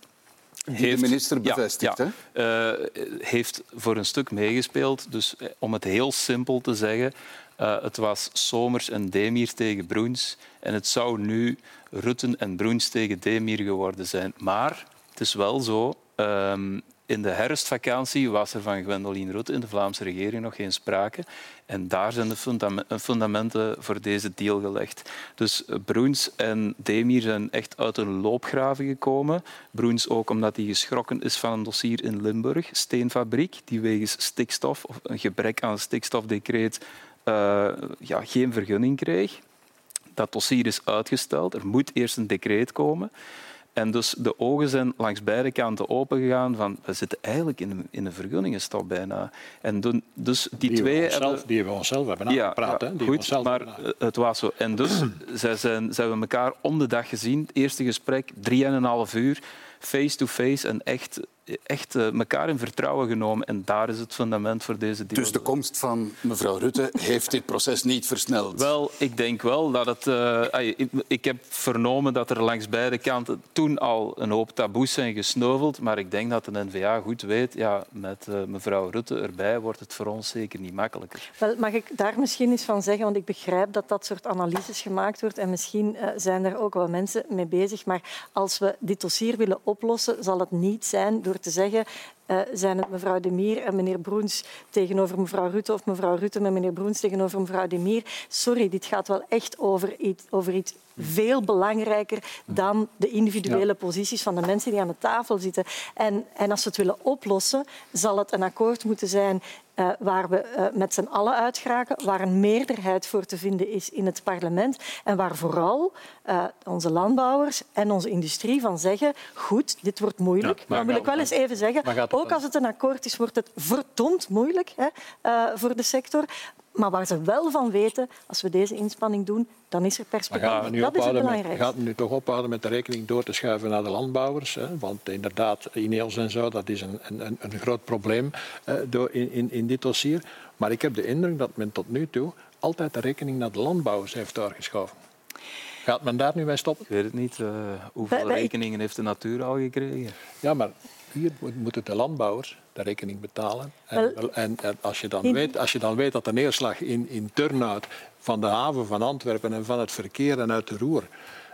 heeft, de minister ja, ja. Uh, heeft voor een stuk meegespeeld. Dus om het heel simpel te zeggen, uh, het was Somers en Demir tegen Broens. En het zou nu Rutten en Broens tegen Demir geworden zijn. Maar het is wel zo, um, in de herfstvakantie was er van Gwendoline Rutte in de Vlaamse regering nog geen sprake. En daar zijn de fundamenten voor deze deal gelegd. Dus Broens en Demir zijn echt uit hun loopgraven gekomen. Broens ook omdat hij geschrokken is van een dossier in Limburg, steenfabriek, die wegens stikstof of een gebrek aan stikstofdecreet uh, ja, geen vergunning kreeg. Dat dossier is uitgesteld. Er moet eerst een decreet komen. En dus de ogen zijn langs beide kanten opengegaan van we zitten eigenlijk in een, in een bijna. En doen, dus die, Die, twee we onszelf, hebben... die we onszelf hebben aangepraat. ja, goed, onszelf maar eh, het was zo. En dus zij zijn, zij hebben elkaar om de dag gezien. Het eerste gesprek, drieënhalf uur, face-to-face en echt, echt eh, elkaar in vertrouwen genomen. En daar is het fundament voor deze deal. Dus de komst van mevrouw Rutte heeft dit proces niet versneld. Wel, ik denk wel dat het. eh, ik, ik heb vernomen dat er langs beide kanten toen al een hoop taboes zijn gesneuveld. Maar ik denk dat de N-VA goed weet, ja, met eh, mevrouw Rutte erbij wordt het voor ons zeker niet makkelijker. Wel, mag ik daar misschien eens van zeggen? Want ik begrijp dat dat soort analyses gemaakt wordt en misschien eh, zijn er ook wel mensen mee bezig. Maar als we dit dossier willen oplossen, zal het niet zijn door te zeggen eh, zijn het mevrouw De Mier en meneer Broens tegenover mevrouw Rutte of mevrouw Rutte met meneer Broens tegenover mevrouw De Mier. Sorry, dit gaat wel echt over iets, over iets veel belangrijker dan de individuele posities van de mensen die aan de tafel zitten. En, en als we het willen oplossen, zal het een akkoord moeten zijn eh, waar we eh, met z'n allen uit geraken, waar een meerderheid voor te vinden is in het parlement en waar vooral eh, onze landbouwers en onze industrie van zeggen goed, dit wordt moeilijk. Ja, maar dan wil ik wel eens even zeggen, ook als het een akkoord is, wordt het verdomd moeilijk hè, voor de sector. Maar waar ze wel van weten, als we deze inspanning doen, dan is er Maar perspectief. gaan we nu, dat is het met, belangrijkste. gaat we nu toch ophouden met de rekening door te schuiven naar de landbouwers? Hè? Want inderdaad, Ineos en zo, dat is een, een, een groot probleem eh, door in, in, in dit dossier. Maar ik heb de indruk dat men tot nu toe altijd de rekening naar de landbouwers heeft doorgeschoven. Gaat men daar nu bij stoppen? Ik weet het niet. eh, hoeveel rekeningen heeft de natuur al gekregen? Ja, maar hier moet- moeten de landbouwers de rekening betalen. En, en, en als, je dan weet, als je dan weet dat de neerslag in, in Turnhout van de haven van Antwerpen en van het verkeer en uit de Roer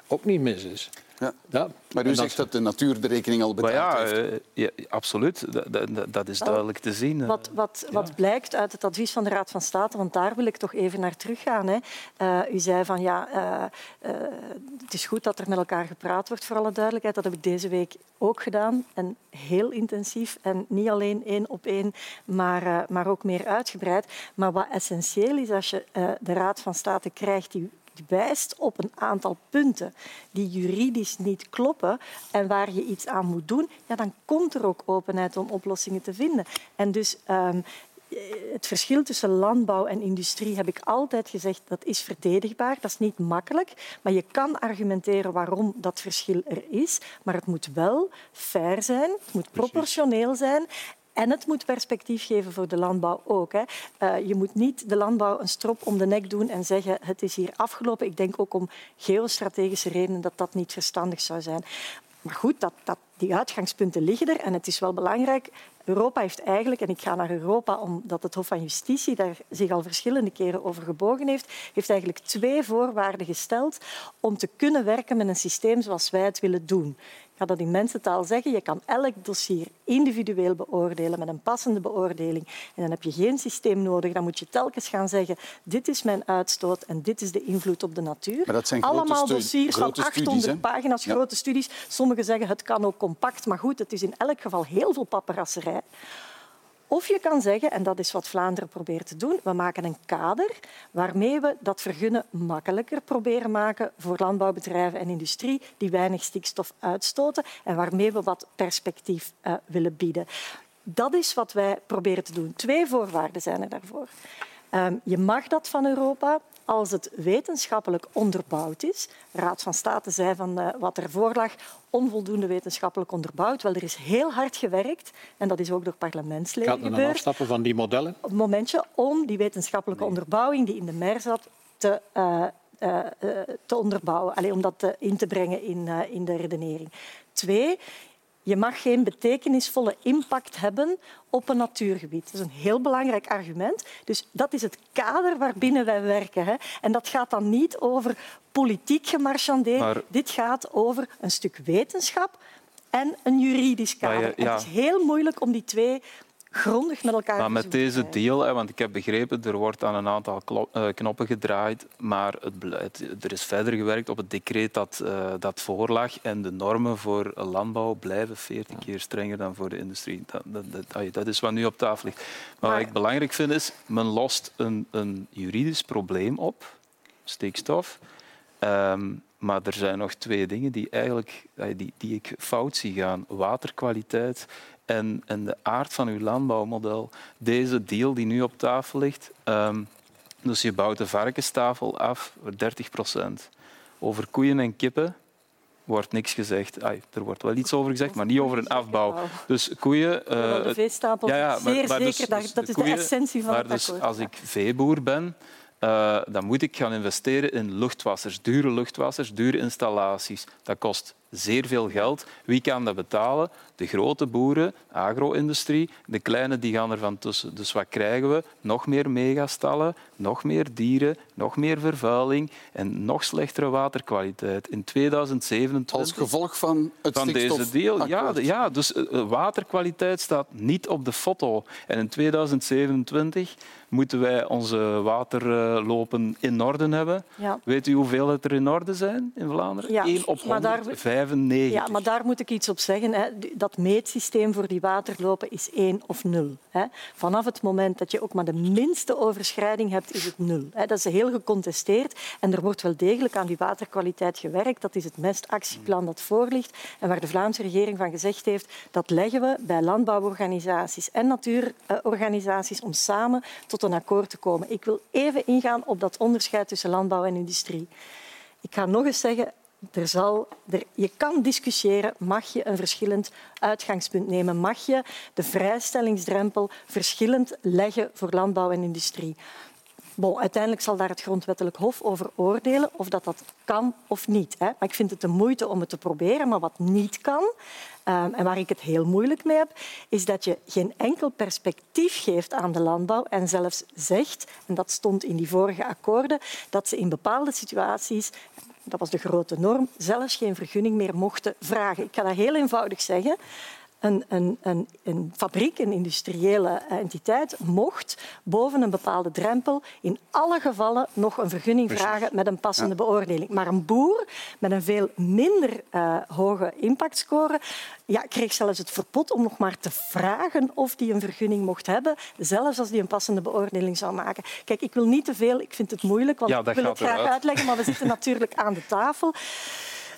ook niet mis is. Ja. Ja. Maar u zegt dat de natuur de rekening al betaald ja, heeft. eh, ja, absoluut. Dat, dat, dat is duidelijk te zien. eh. Wat, wat, wat blijkt uit het advies van de Raad van State, want daar wil ik toch even naar teruggaan. Hè. Eh, u zei van ja, eh, eh, het is goed dat er met elkaar gepraat wordt, voor alle duidelijkheid. Dat heb ik deze week ook gedaan en heel intensief. En niet alleen één op één, maar, eh, maar ook meer uitgebreid. Maar wat essentieel is als je eh, de Raad van State krijgt die wijst op een aantal punten die juridisch niet kloppen en waar je iets aan moet doen, ja, dan komt er ook openheid om oplossingen te vinden. En dus ehm, het verschil tussen landbouw en industrie heb ik altijd gezegd dat is verdedigbaar. Dat is niet makkelijk, maar je kan argumenteren waarom dat verschil er is. Maar het moet wel fair zijn, het moet proportioneel zijn. En het moet perspectief geven voor de landbouw ook. Hè. Eh, je moet niet de landbouw een strop om de nek doen en zeggen het is hier afgelopen. Ik denk ook om geostrategische redenen dat dat niet verstandig zou zijn. Maar goed, dat, dat, die uitgangspunten liggen er en het is wel belangrijk. Europa heeft eigenlijk, en ik ga naar Europa omdat het Hof van Justitie daar zich al verschillende keren over gebogen heeft, heeft eigenlijk twee voorwaarden gesteld om te kunnen werken met een systeem zoals wij het willen doen. Ik ga dat in mensentaal zeggen. Je kan elk dossier individueel beoordelen met een passende beoordeling. En dan heb je geen systeem nodig. Dan moet je telkens gaan zeggen, dit is mijn uitstoot en dit is de invloed op de natuur. Maar dat zijn grote Allemaal dossiers van grote studies, 800 hè? pagina's, Ja. grote studies. Sommigen zeggen, het kan ook compact. Maar goed, het is in elk geval heel veel paperasserij. Of je kan zeggen, en dat is wat Vlaanderen probeert te doen, we maken een kader waarmee we dat vergunnen makkelijker proberen maken voor landbouwbedrijven en industrie die weinig stikstof uitstoten en waarmee we wat perspectief eh, willen bieden. Dat is wat wij proberen te doen. Twee voorwaarden zijn er daarvoor. Ehm, je mag dat van Europa als het wetenschappelijk onderbouwd is. De Raad van State zei van eh, wat ervoor lag onvoldoende wetenschappelijk onderbouwd. Wel, er is heel hard gewerkt en dat is ook door parlementsleden Gaat gebeurd afstappen van die modellen? op het momentje om die wetenschappelijke onderbouwing die in de MER zat te, eh, eh, te onderbouwen. Allee, om dat in te brengen in, in de redenering. Twee, je mag geen betekenisvolle impact hebben op een natuurgebied. Dat is een heel belangrijk argument. Dus dat is het kader waarbinnen wij werken. Hè. En dat gaat dan niet over politiek gemarchandeerd. Maar- Dit gaat over een stuk wetenschap en een juridisch Maar kader. En. Het is heel moeilijk om die twee grondig met elkaar Maar met deze deal, hè, want ik heb begrepen, er wordt aan een aantal eh, knoppen gedraaid, maar het beleid, er is verder gewerkt op het decreet dat, eh, dat voorlag en de normen voor landbouw blijven 40 keer strenger dan voor de industrie. Dat, dat, dat is wat nu op tafel ligt. Maar, wat ik belangrijk vind is, men lost een, een juridisch probleem op, stikstof. Ehm, Maar er zijn nog twee dingen die, eigenlijk, die, die ik fout zie gaan. Waterkwaliteit en, en de aard van uw landbouwmodel. Deze deal die nu op tafel ligt, ehm, dus je bouwt de varkenstafel af voor 30 procent. Over koeien en kippen wordt niks gezegd. Er wordt wel iets over gezegd, maar niet over een afbouw. Dus koeien... Uh, de veestapel, ja, ja, maar, zeer maar dus, zeker. Dus dat is koeien, de essentie van maar het dus Als ik veeboer ben, uh, dan moet ik gaan investeren in luchtwassers, dure luchtwassers, dure installaties. Dat kost zeer veel geld. Wie kan dat betalen? De grote boeren, agro-industrie. De kleine die gaan ervan tussen. Dus wat krijgen we? Nog meer megastallen, nog meer dieren, nog meer vervuiling en nog slechtere waterkwaliteit. In 2027... Als gevolg van het van deze deal. Ja, ja, dus eh, waterkwaliteit staat niet op de foto. En in 2027 moeten wij onze waterlopen in orde hebben. Ja. Weet u hoeveel het er in orde zijn in Vlaanderen? Ja, 1 op 195. Ja, maar daar moet ik iets op zeggen. Hè. Dat meetsysteem voor die waterlopen is 1 of 0. Hè. Vanaf het moment dat je ook maar de minste overschrijding hebt, is het 0. Hè. Dat is heel gecontesteerd en er wordt wel degelijk aan die waterkwaliteit gewerkt. Dat is het mestactieplan dat voorligt en waar de Vlaamse regering van gezegd heeft dat leggen we bij landbouworganisaties en natuurorganisaties om samen tot een akkoord te komen. Ik wil even ingaan op dat onderscheid tussen landbouw en industrie. Ik ga nog eens zeggen, er zal, er, je kan discussiëren, mag je een verschillend uitgangspunt nemen? Mag je de vrijstellingsdrempel verschillend leggen voor landbouw en industrie? Bon, uiteindelijk zal daar het grondwettelijk hof over oordelen of dat, dat kan of niet. Hè. Maar ik vind het de moeite om het te proberen. Maar wat niet kan, um, en waar ik het heel moeilijk mee heb, is dat je geen enkel perspectief geeft aan de landbouw en zelfs zegt, en dat stond in die vorige akkoorden, dat ze in bepaalde situaties dat was de grote norm, zelfs geen vergunning meer mochten vragen. Ik kan dat heel eenvoudig zeggen een, een, een, een, fabriek, een industriële entiteit, mocht boven een bepaalde drempel in alle gevallen nog een vergunning vragen met een passende beoordeling. Maar een boer met een veel minder uh, hoge impactscore ja, kreeg zelfs het verbod om nog maar te vragen of die een vergunning mocht hebben, zelfs als die een passende beoordeling zou maken. Kijk, ik wil niet te veel, ik vind het moeilijk, want ja, ik wil het graag uitleggen, maar we zitten natuurlijk aan de tafel.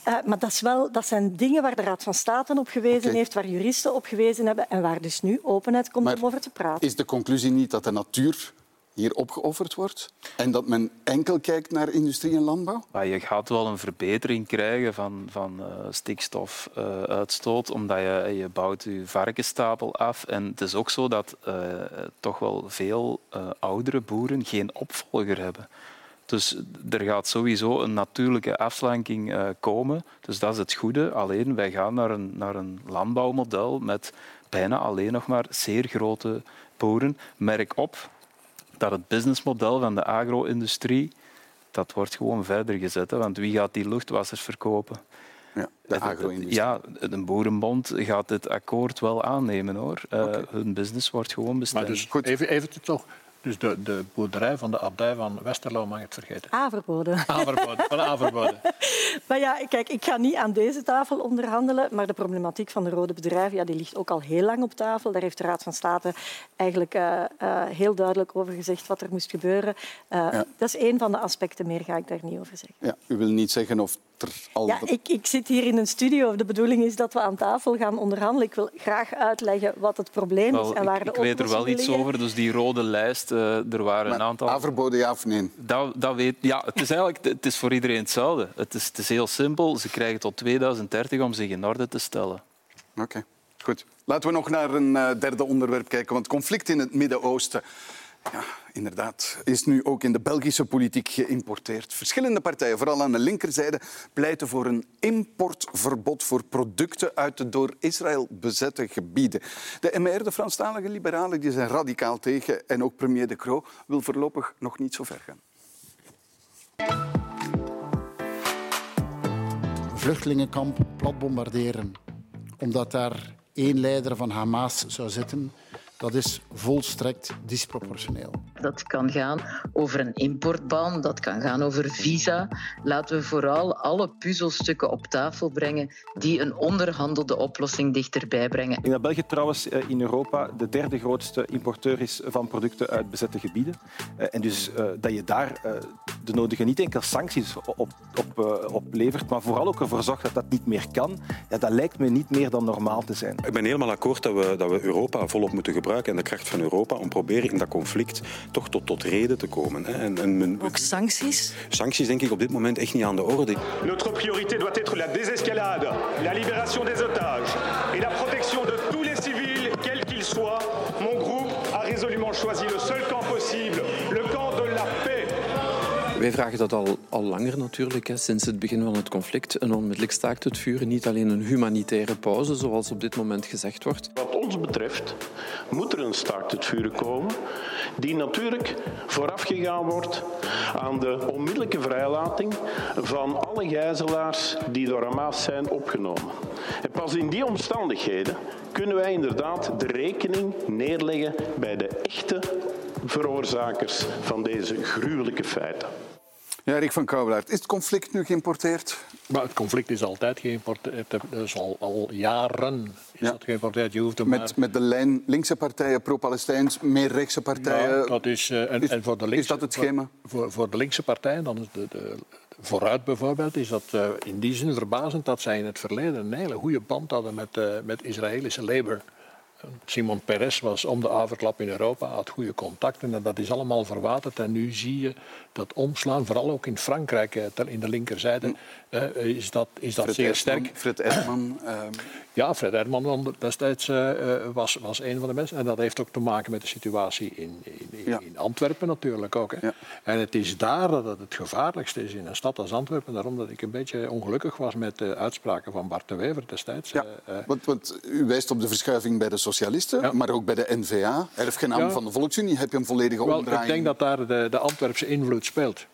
Uh, maar dat, is wel, dat zijn dingen waar de Raad van State op gewezen okay. heeft, waar juristen op gewezen hebben en waar dus nu openheid komt maar om over te praten. Is de conclusie niet dat de natuur hier opgeofferd wordt en dat men enkel kijkt naar industrie en landbouw? Maar je gaat wel een verbetering krijgen van, van uh, stikstofuitstoot, uh, omdat je, je bouwt je varkenstapel af. En het is ook zo dat uh, toch wel veel oudere boeren geen opvolger hebben. Dus er gaat sowieso een natuurlijke afslanking uh, komen. Dus dat is het goede. Alleen wij gaan naar een, naar een landbouwmodel met bijna alleen nog maar zeer grote boeren. Merk op dat het businessmodel van de agro-industrie dat wordt gewoon verder gezet. Hè, want wie gaat die luchtwassers verkopen? Ja, de agro-industrie. Ja, de Boerenbond gaat dit akkoord wel aannemen. hoor. Uh, okay. Hun business wordt gewoon bestemd. Maar dus, goed. Even, even toch dus de, de boerderij van de abdij van Westerlo mag het vergeten. Averboden. Averboden, van Averboden. maar ja, kijk, ik ga niet aan deze tafel onderhandelen, maar de problematiek van de rode bedrijven ja, die ligt ook al heel lang op tafel. Daar heeft de Raad van State eigenlijk uh, uh, heel duidelijk over gezegd wat er moest gebeuren. Uh, ja. Dat is één van de aspecten, meer ga ik daar niet over zeggen. Ja, u wil niet zeggen of er al... Ja, ik, ik zit hier in een studio. De bedoeling is dat we aan tafel gaan onderhandelen. Ik wil graag uitleggen wat het probleem wel, is en waar ik, de Ik weet er wel iets liggen. over, dus die rode lijst, uh, er waren maar een aantal... Averboden ja of nee? Dat, dat weet, ja, het is eigenlijk het is voor iedereen hetzelfde. Het is, het is heel simpel. Ze krijgen tot 2030 om zich in orde te stellen. Oké, okay. goed. Laten we nog naar een uh, derde onderwerp kijken. Want conflict in het Midden-Oosten ja, inderdaad, is nu ook in de Belgische politiek geïmporteerd. Verschillende partijen, vooral aan de linkerzijde, pleiten voor een importverbod voor producten uit de door Israël bezette gebieden. De MR, de Franstalige liberalen, die zijn radicaal tegen en ook premier De Croo wil voorlopig nog niet zo ver gaan. Vluchtelingenkamp plat bombarderen, omdat daar één leider van Hamas zou zitten dat is volstrekt disproportioneel. Dat kan gaan over een importban, dat kan gaan over visa. Laten we vooral alle puzzelstukken op tafel brengen die een onderhandelde oplossing dichterbij brengen. Ik denk dat België trouwens eh, in Europa de derde grootste importeur is van producten uit bezette gebieden. En dus dat je daar de nodige niet enkel sancties op, op, uh, oplevert, maar vooral ook ervoor zorgt dat dat niet meer kan, ja, dat lijkt me niet meer dan normaal te zijn. Ik ben helemaal akkoord dat we, dat we Europa volop moeten gebruiken en de kracht van Europa om proberen in dat conflict toch tot, tot reden te komen. Hè. En, en ook sancties? Sancties denk ik op dit moment echt niet aan de orde. Notre priorité doit être la désescalade, la libération des otages et la protection de tous les civils, quels qu'ils soient. Mon groupe a résolument choisi le seul camp possible, Wij vragen dat al, al langer natuurlijk, hè, sinds het begin van het conflict. Een onmiddellijk staakt het vuren, niet alleen een humanitaire pauze, zoals op dit moment gezegd wordt. Wat ons betreft moet er een staakt het vuren komen, die natuurlijk voorafgegaan wordt aan de onmiddellijke vrijlating van alle gijzelaars die door Hamas zijn opgenomen. En pas in die omstandigheden kunnen wij inderdaad de rekening neerleggen bij de echte veroorzakers van deze gruwelijke feiten. Ja, Rick van Kouwelaert, is het conflict nu geïmporteerd? Maar het conflict is altijd geïmporteerd. Dat is al, al jaren is dat geïmporteerd. Je hoeft met, met de lijn linkse partijen, pro-Palestijns, meer rechtse partijen. Ja, dat is, uh, en, is, en voor de linkse, is dat het schema? Voor, voor de linkse partijen, dan is de, de, vooruit bijvoorbeeld, is dat uh, in die zin verbazend dat zij in het verleden een hele goede band hadden met, uh, met Israëlische Labour. Simon Peres was om de avondklap in Europa, had goede contacten en dat is allemaal verwaterd. En nu zie je dat omslaan, vooral ook in Frankrijk, in de linkerzijde, uh, is dat, is dat Fred zeer Ertman, sterk. Fred Ertman. Uh... Ja, Fred Ertman destijds uh, was, was een van de mensen. En dat heeft ook te maken met de situatie in, in, ja. in Antwerpen natuurlijk ook. Hè. Ja. En het is daar dat het het gevaarlijkste is in een stad als Antwerpen. Daarom dat ik een beetje ongelukkig was met de uitspraken van Bart de Wever destijds. Ja, want, want, u wijst op de verschuiving bij de socialisten, ja. maar ook bij de N-VA, erfgenaam ja. van de Volksunie. Heb je een volledige Wel, omdraaiing? Ik denk dat daar de, de Antwerpse invloed speelt.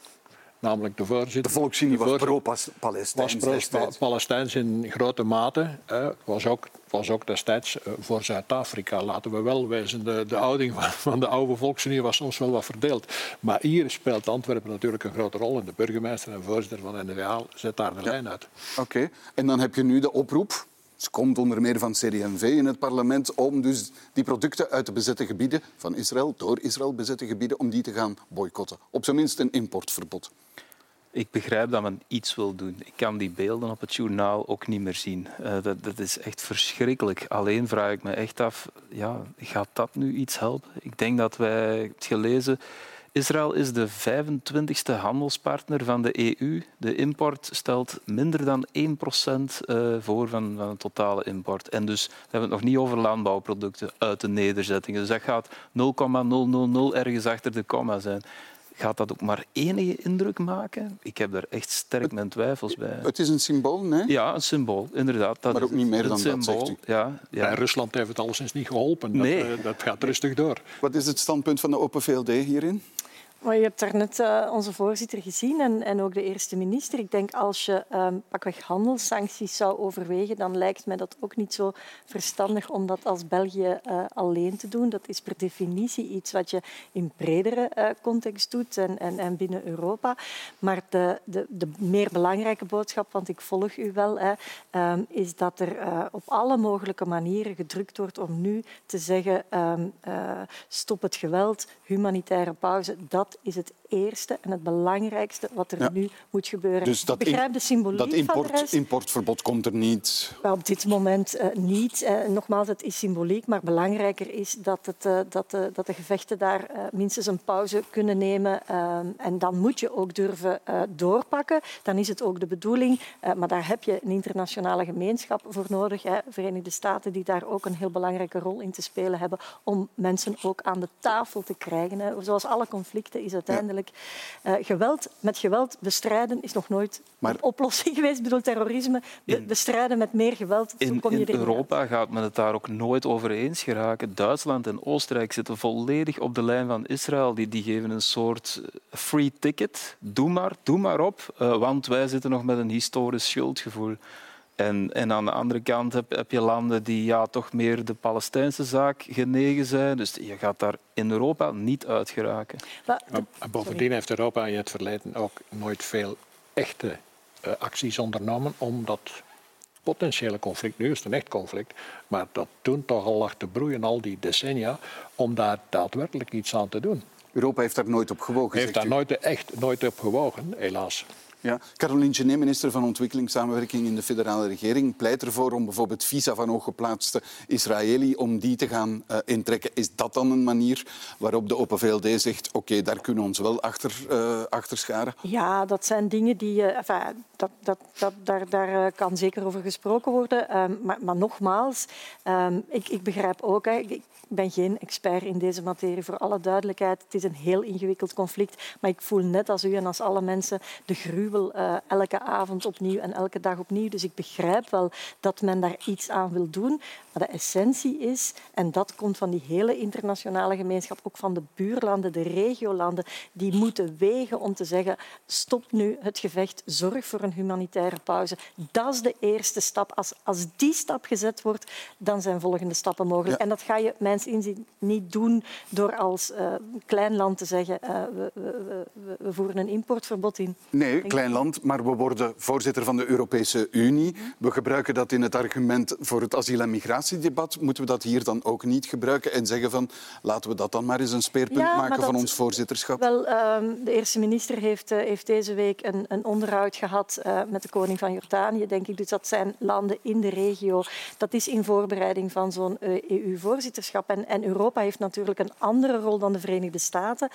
Namelijk de voorzitter. De Volksunie was pro-Palestijns. Was pro-Palestijns in grote mate. Het was ook, was ook destijds voor Zuid-Afrika, laten we wel wezen. De, de ouding van, de oude Volksunie was soms wel wat verdeeld. Maar hier speelt Antwerpen natuurlijk een grote rol. En de burgemeester en voorzitter van de NVA zet daar de ja. lijn uit. Oké. Okay. En dan heb je nu de oproep het komt onder meer van CD&V in het parlement om dus die producten uit de bezette gebieden van Israël, door Israël bezette gebieden, om die te gaan boycotten. Op zijn minst een importverbod. Ik begrijp dat men iets wil doen. Ik kan die beelden op het journaal ook niet meer zien. Uh, dat, dat, is echt verschrikkelijk. Alleen vraag ik me echt af, ja, gaat dat nu iets helpen? Ik denk dat wij, het gelezen, Israël is de 25e handelspartner van de EU. De import stelt minder dan 1% voor van, van de totale import. En dus we hebben het nog niet over landbouwproducten uit de nederzettingen. Dus dat gaat 0,000 ergens achter de komma zijn. Gaat dat ook maar enige indruk maken? Ik heb daar echt sterk mijn twijfels bij. Het is een symbool, nee? Ja, een symbool, inderdaad. Dat maar ook niet meer dan symbool. dat, zegt u. Ja, ja. En Rusland heeft het alleszins niet geholpen. Dat, nee. uh, dat gaat rustig door. Wat is het standpunt van de Open VLD hierin? Je hebt daarnet uh, onze voorzitter gezien en, en ook de eerste minister. Ik denk als je um, pakweg handelssancties zou overwegen, dan lijkt mij dat ook niet zo verstandig om dat als België uh, alleen te doen. Dat is per definitie iets wat je in bredere uh, context doet en, en, en binnen Europa. Maar de, de, de meer belangrijke boodschap, want ik volg u wel, hè, um, is dat er op alle mogelijke manieren gedrukt wordt om nu te zeggen um, stop het geweld, humanitaire pauze. Dat is het eerste en het belangrijkste wat er ja. nu moet gebeuren. Dus dat ik begrijp de symboliek dat import, van de rest. importverbod komt er niet? Maar op dit moment uh, niet. Uh, nogmaals, het is symboliek, maar belangrijker is dat, het, uh, dat, dat de gevechten daar minstens een pauze kunnen nemen. en dan moet je ook durven doorpakken. Dan is het ook de bedoeling, maar daar heb je een internationale gemeenschap voor nodig. Hè. Verenigde Staten die daar ook een heel belangrijke rol in te spelen hebben om mensen ook aan de tafel te krijgen. Hè. Zoals alle conflicten is uiteindelijk ja. uh, geweld met geweld bestrijden is nog nooit maar, een oplossing geweest. Ik bedoel, terrorisme in, bestrijden met meer geweld. In, kom je in Europa uit. gaat men het daar ook nooit over eens geraken. Duitsland en Oostenrijk zitten volledig op de lijn van Israël. Die, die geven een soort free ticket. Doe maar, doe maar op, uh, want wij zitten nog met een historisch schuldgevoel. En, en, aan de andere kant heb, heb, je landen die ja, toch meer de Palestijnse zaak genegen zijn. Dus je gaat daar in Europa niet uit geraken. Maar, bovendien heeft Europa in het verleden ook nooit veel echte uh, acties ondernomen om dat potentiële conflict, nu is het een echt conflict, maar dat toen toch al lag te broeien al die decennia, om daar daadwerkelijk iets aan te doen. Europa heeft daar nooit op gewogen. Heeft daar nooit, echt nooit op gewogen, helaas. Ja. Caroline Genet, minister van Ontwikkelingssamenwerking in de federale regering, pleit ervoor om bijvoorbeeld visa van hooggeplaatste Israëli om die te gaan uh, intrekken. Is dat dan een manier waarop de Open VLD zegt oké, daar kunnen we ons wel achter, uh, achter scharen? Ja, dat zijn dingen die... Uh, enfin, dat, dat, dat, daar, daar kan zeker over gesproken worden. Um, maar, maar, nogmaals, um, ik, ik, begrijp ook... Hè, ik, ben geen expert in deze materie, voor alle duidelijkheid. Het is een heel ingewikkeld conflict. Maar ik voel net als u en als alle mensen de uh, elke avond opnieuw en elke dag opnieuw. Dus ik begrijp wel dat men daar iets aan wil doen. Maar de essentie is, en dat komt van die hele internationale gemeenschap, ook van de buurlanden, de regiolanden, die moeten wegen om te zeggen stop nu het gevecht, zorg voor een humanitaire pauze. Dat is de eerste stap. Als, als die stap gezet wordt, dan zijn volgende stappen mogelijk. Ja. En dat ga je mijns inzien niet doen door als uh, klein land te zeggen uh, we, we, we, we, voeren een importverbod in. Nee, klein land, maar we worden voorzitter van de Europese Unie. We gebruiken dat in het argument voor het asiel- en migratiedebat. Moeten we dat hier dan ook niet gebruiken en zeggen van laten we dat dan maar eens een speerpunt ja, maken dat, van ons voorzitterschap? Wel, uh, de eerste minister heeft, uh, heeft deze week een, een onderhoud gehad uh, met de koning van Jordanië, denk ik. Dus dat zijn landen in de regio. Dat is in voorbereiding van zo'n EU-voorzitterschap. En, en, Europa heeft natuurlijk een andere rol dan de Verenigde Staten.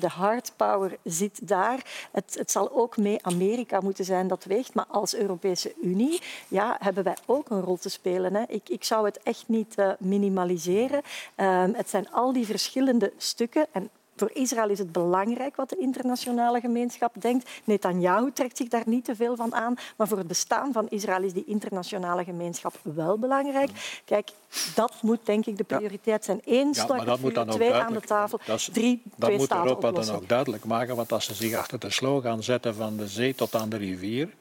de hard power zit daar. Het, het zal ook mee Amerika moeten zijn dat weegt. Maar als Europese Unie ja, hebben wij ook een rol te spelen. Hè. Ik, ik zou het echt niet uh, minimaliseren. Uh, het zijn al die verschillende stukken. En voor Israël is het belangrijk wat de internationale gemeenschap denkt. Netanyahu trekt zich daar niet te veel van aan. Maar voor het bestaan van Israël is die internationale gemeenschap wel belangrijk. Kijk, dat moet denk ik de prioriteit zijn. Eén ja, dat vuur, twee aan de tafel, is, drie, dat twee moet Europa oplossen. dan ook duidelijk maken. Want als ze zich achter de slogan zetten van de zee tot aan de rivier...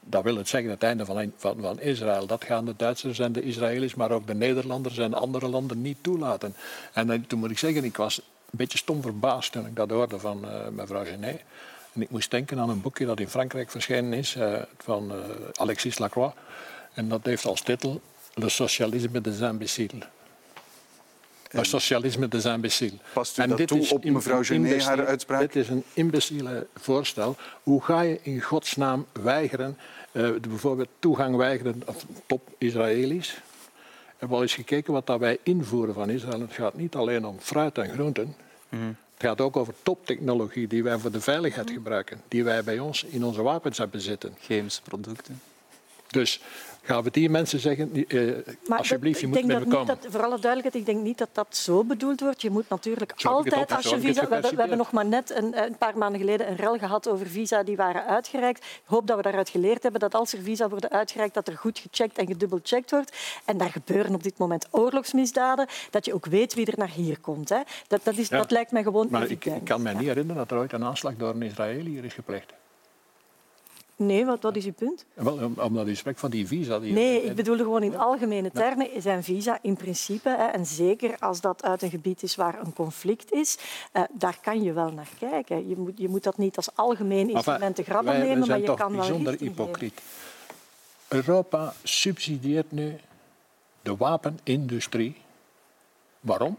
Dat wil het zeggen het einde van, van, van Israël. Dat gaan de Duitsers en de Israëli's, maar ook de Nederlanders en andere landen niet toelaten. En toen moet ik zeggen, ik was een beetje stom verbaasd toen ik dat hoorde van uh, mevrouw Genet. En ik moest denken aan een boekje dat in Frankrijk verschenen is uh, van uh, Alexis Lacroix. En dat heeft als titel Le socialisme des imbéciles. Le socialisme des imbéciles. Past u en dat dit toe is op mevrouw Genet haar uitspraak? Dit is een imbeciele voorstel. Hoe ga je in godsnaam weigeren, uh, bijvoorbeeld toegang weigeren of top Israëli's? We hebben al eens gekeken wat dat wij invoeren van Israël. Het gaat niet alleen om fruit en groenten. Mm. Het gaat ook over toptechnologie die wij voor de veiligheid gebruiken. Die wij bij ons in onze wapens hebben zitten. Chemische producten. Dus gaan we die mensen zeggen, uh, maar alsjeblieft, je moet mee dat komen. dat, voor alle duidelijkheid, ik denk niet dat dat zo bedoeld wordt. Je moet natuurlijk altijd, als je visa... We hebben, we hebben nog maar net een, een paar maanden geleden een rel gehad over visa die waren uitgereikt. Ik hoop dat we daaruit geleerd hebben dat als er visa worden uitgereikt, dat er goed gecheckt en gedubbelcheckt wordt. En daar gebeuren op dit moment oorlogsmisdaden. Dat je ook weet wie er naar hier komt. Hè. Dat, dat, is, Ja. dat lijkt mij gewoon Maar ik, ik kan me niet herinneren dat er ooit een aanslag door een Israëli hier is gepleegd. Nee, wat, wat is uw punt? Wel, om- omdat u spreekt van die visa. Die, Nee, ik bedoelde gewoon in algemene termen zijn visa in principe, en zeker als dat uit een gebied is waar een conflict is, eh, daar kan je wel naar kijken. Je moet, je moet dat niet als algemeen instrument te grappen wij, nemen, maar je kan wel bijzonder geven. hypocriet. Europa subsidieert nu de wapenindustrie. Waarom?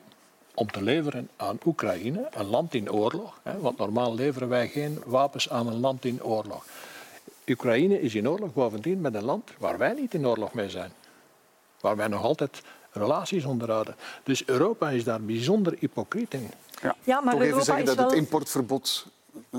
Om te leveren aan Oekraïne, een land in oorlog. Hè, want normaal leveren wij geen wapens aan een land in oorlog. Oekraïne is in oorlog bovendien met een land waar wij niet in oorlog mee zijn. Waar wij nog altijd relaties onderhouden. Dus Europa is daar bijzonder hypocriet in. Ja, Ja, maar Toch Europa even zeggen is dat het importverbod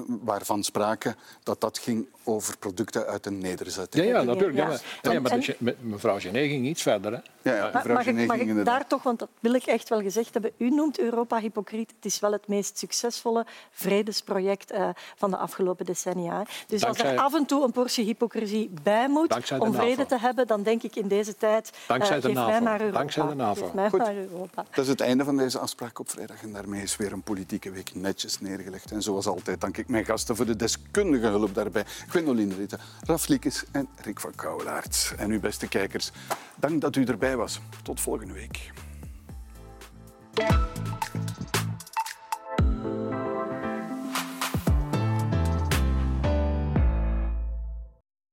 waarvan sprake, dat dat ging over producten uit een nederzetting. Ja, ja natuurlijk. Ja. Ja. maar- ja, maar En- de- met- mevrouw Genet ging iets verder. Hè. Ja, ja, Maar mevrouw mag ik, mag ging ik daar toch, want dat wil ik echt wel gezegd hebben, u noemt Europa hypocriet. Het is wel het meest succesvolle vredesproject eh, van de afgelopen decennia. hè. Dus als er af en toe een portie hypocrisie bij moet Dankzij de om vrede te hebben, dan denk ik in deze tijd, eh, Dankzij de geef mij NAVO. maar Europa. Dankzij de NAVO. Geef mij Goed. maar Europa. Dat is het einde van deze afspraak op vrijdag. En daarmee is weer een politieke week netjes neergelegd. En zoals altijd dank ik mijn gasten voor de deskundige hulp daarbij. Gwendoline Ritte, Raf Liekes en Rick van Kouwelaert. En uw beste kijkers, dank dat u erbij was. Tot volgende week.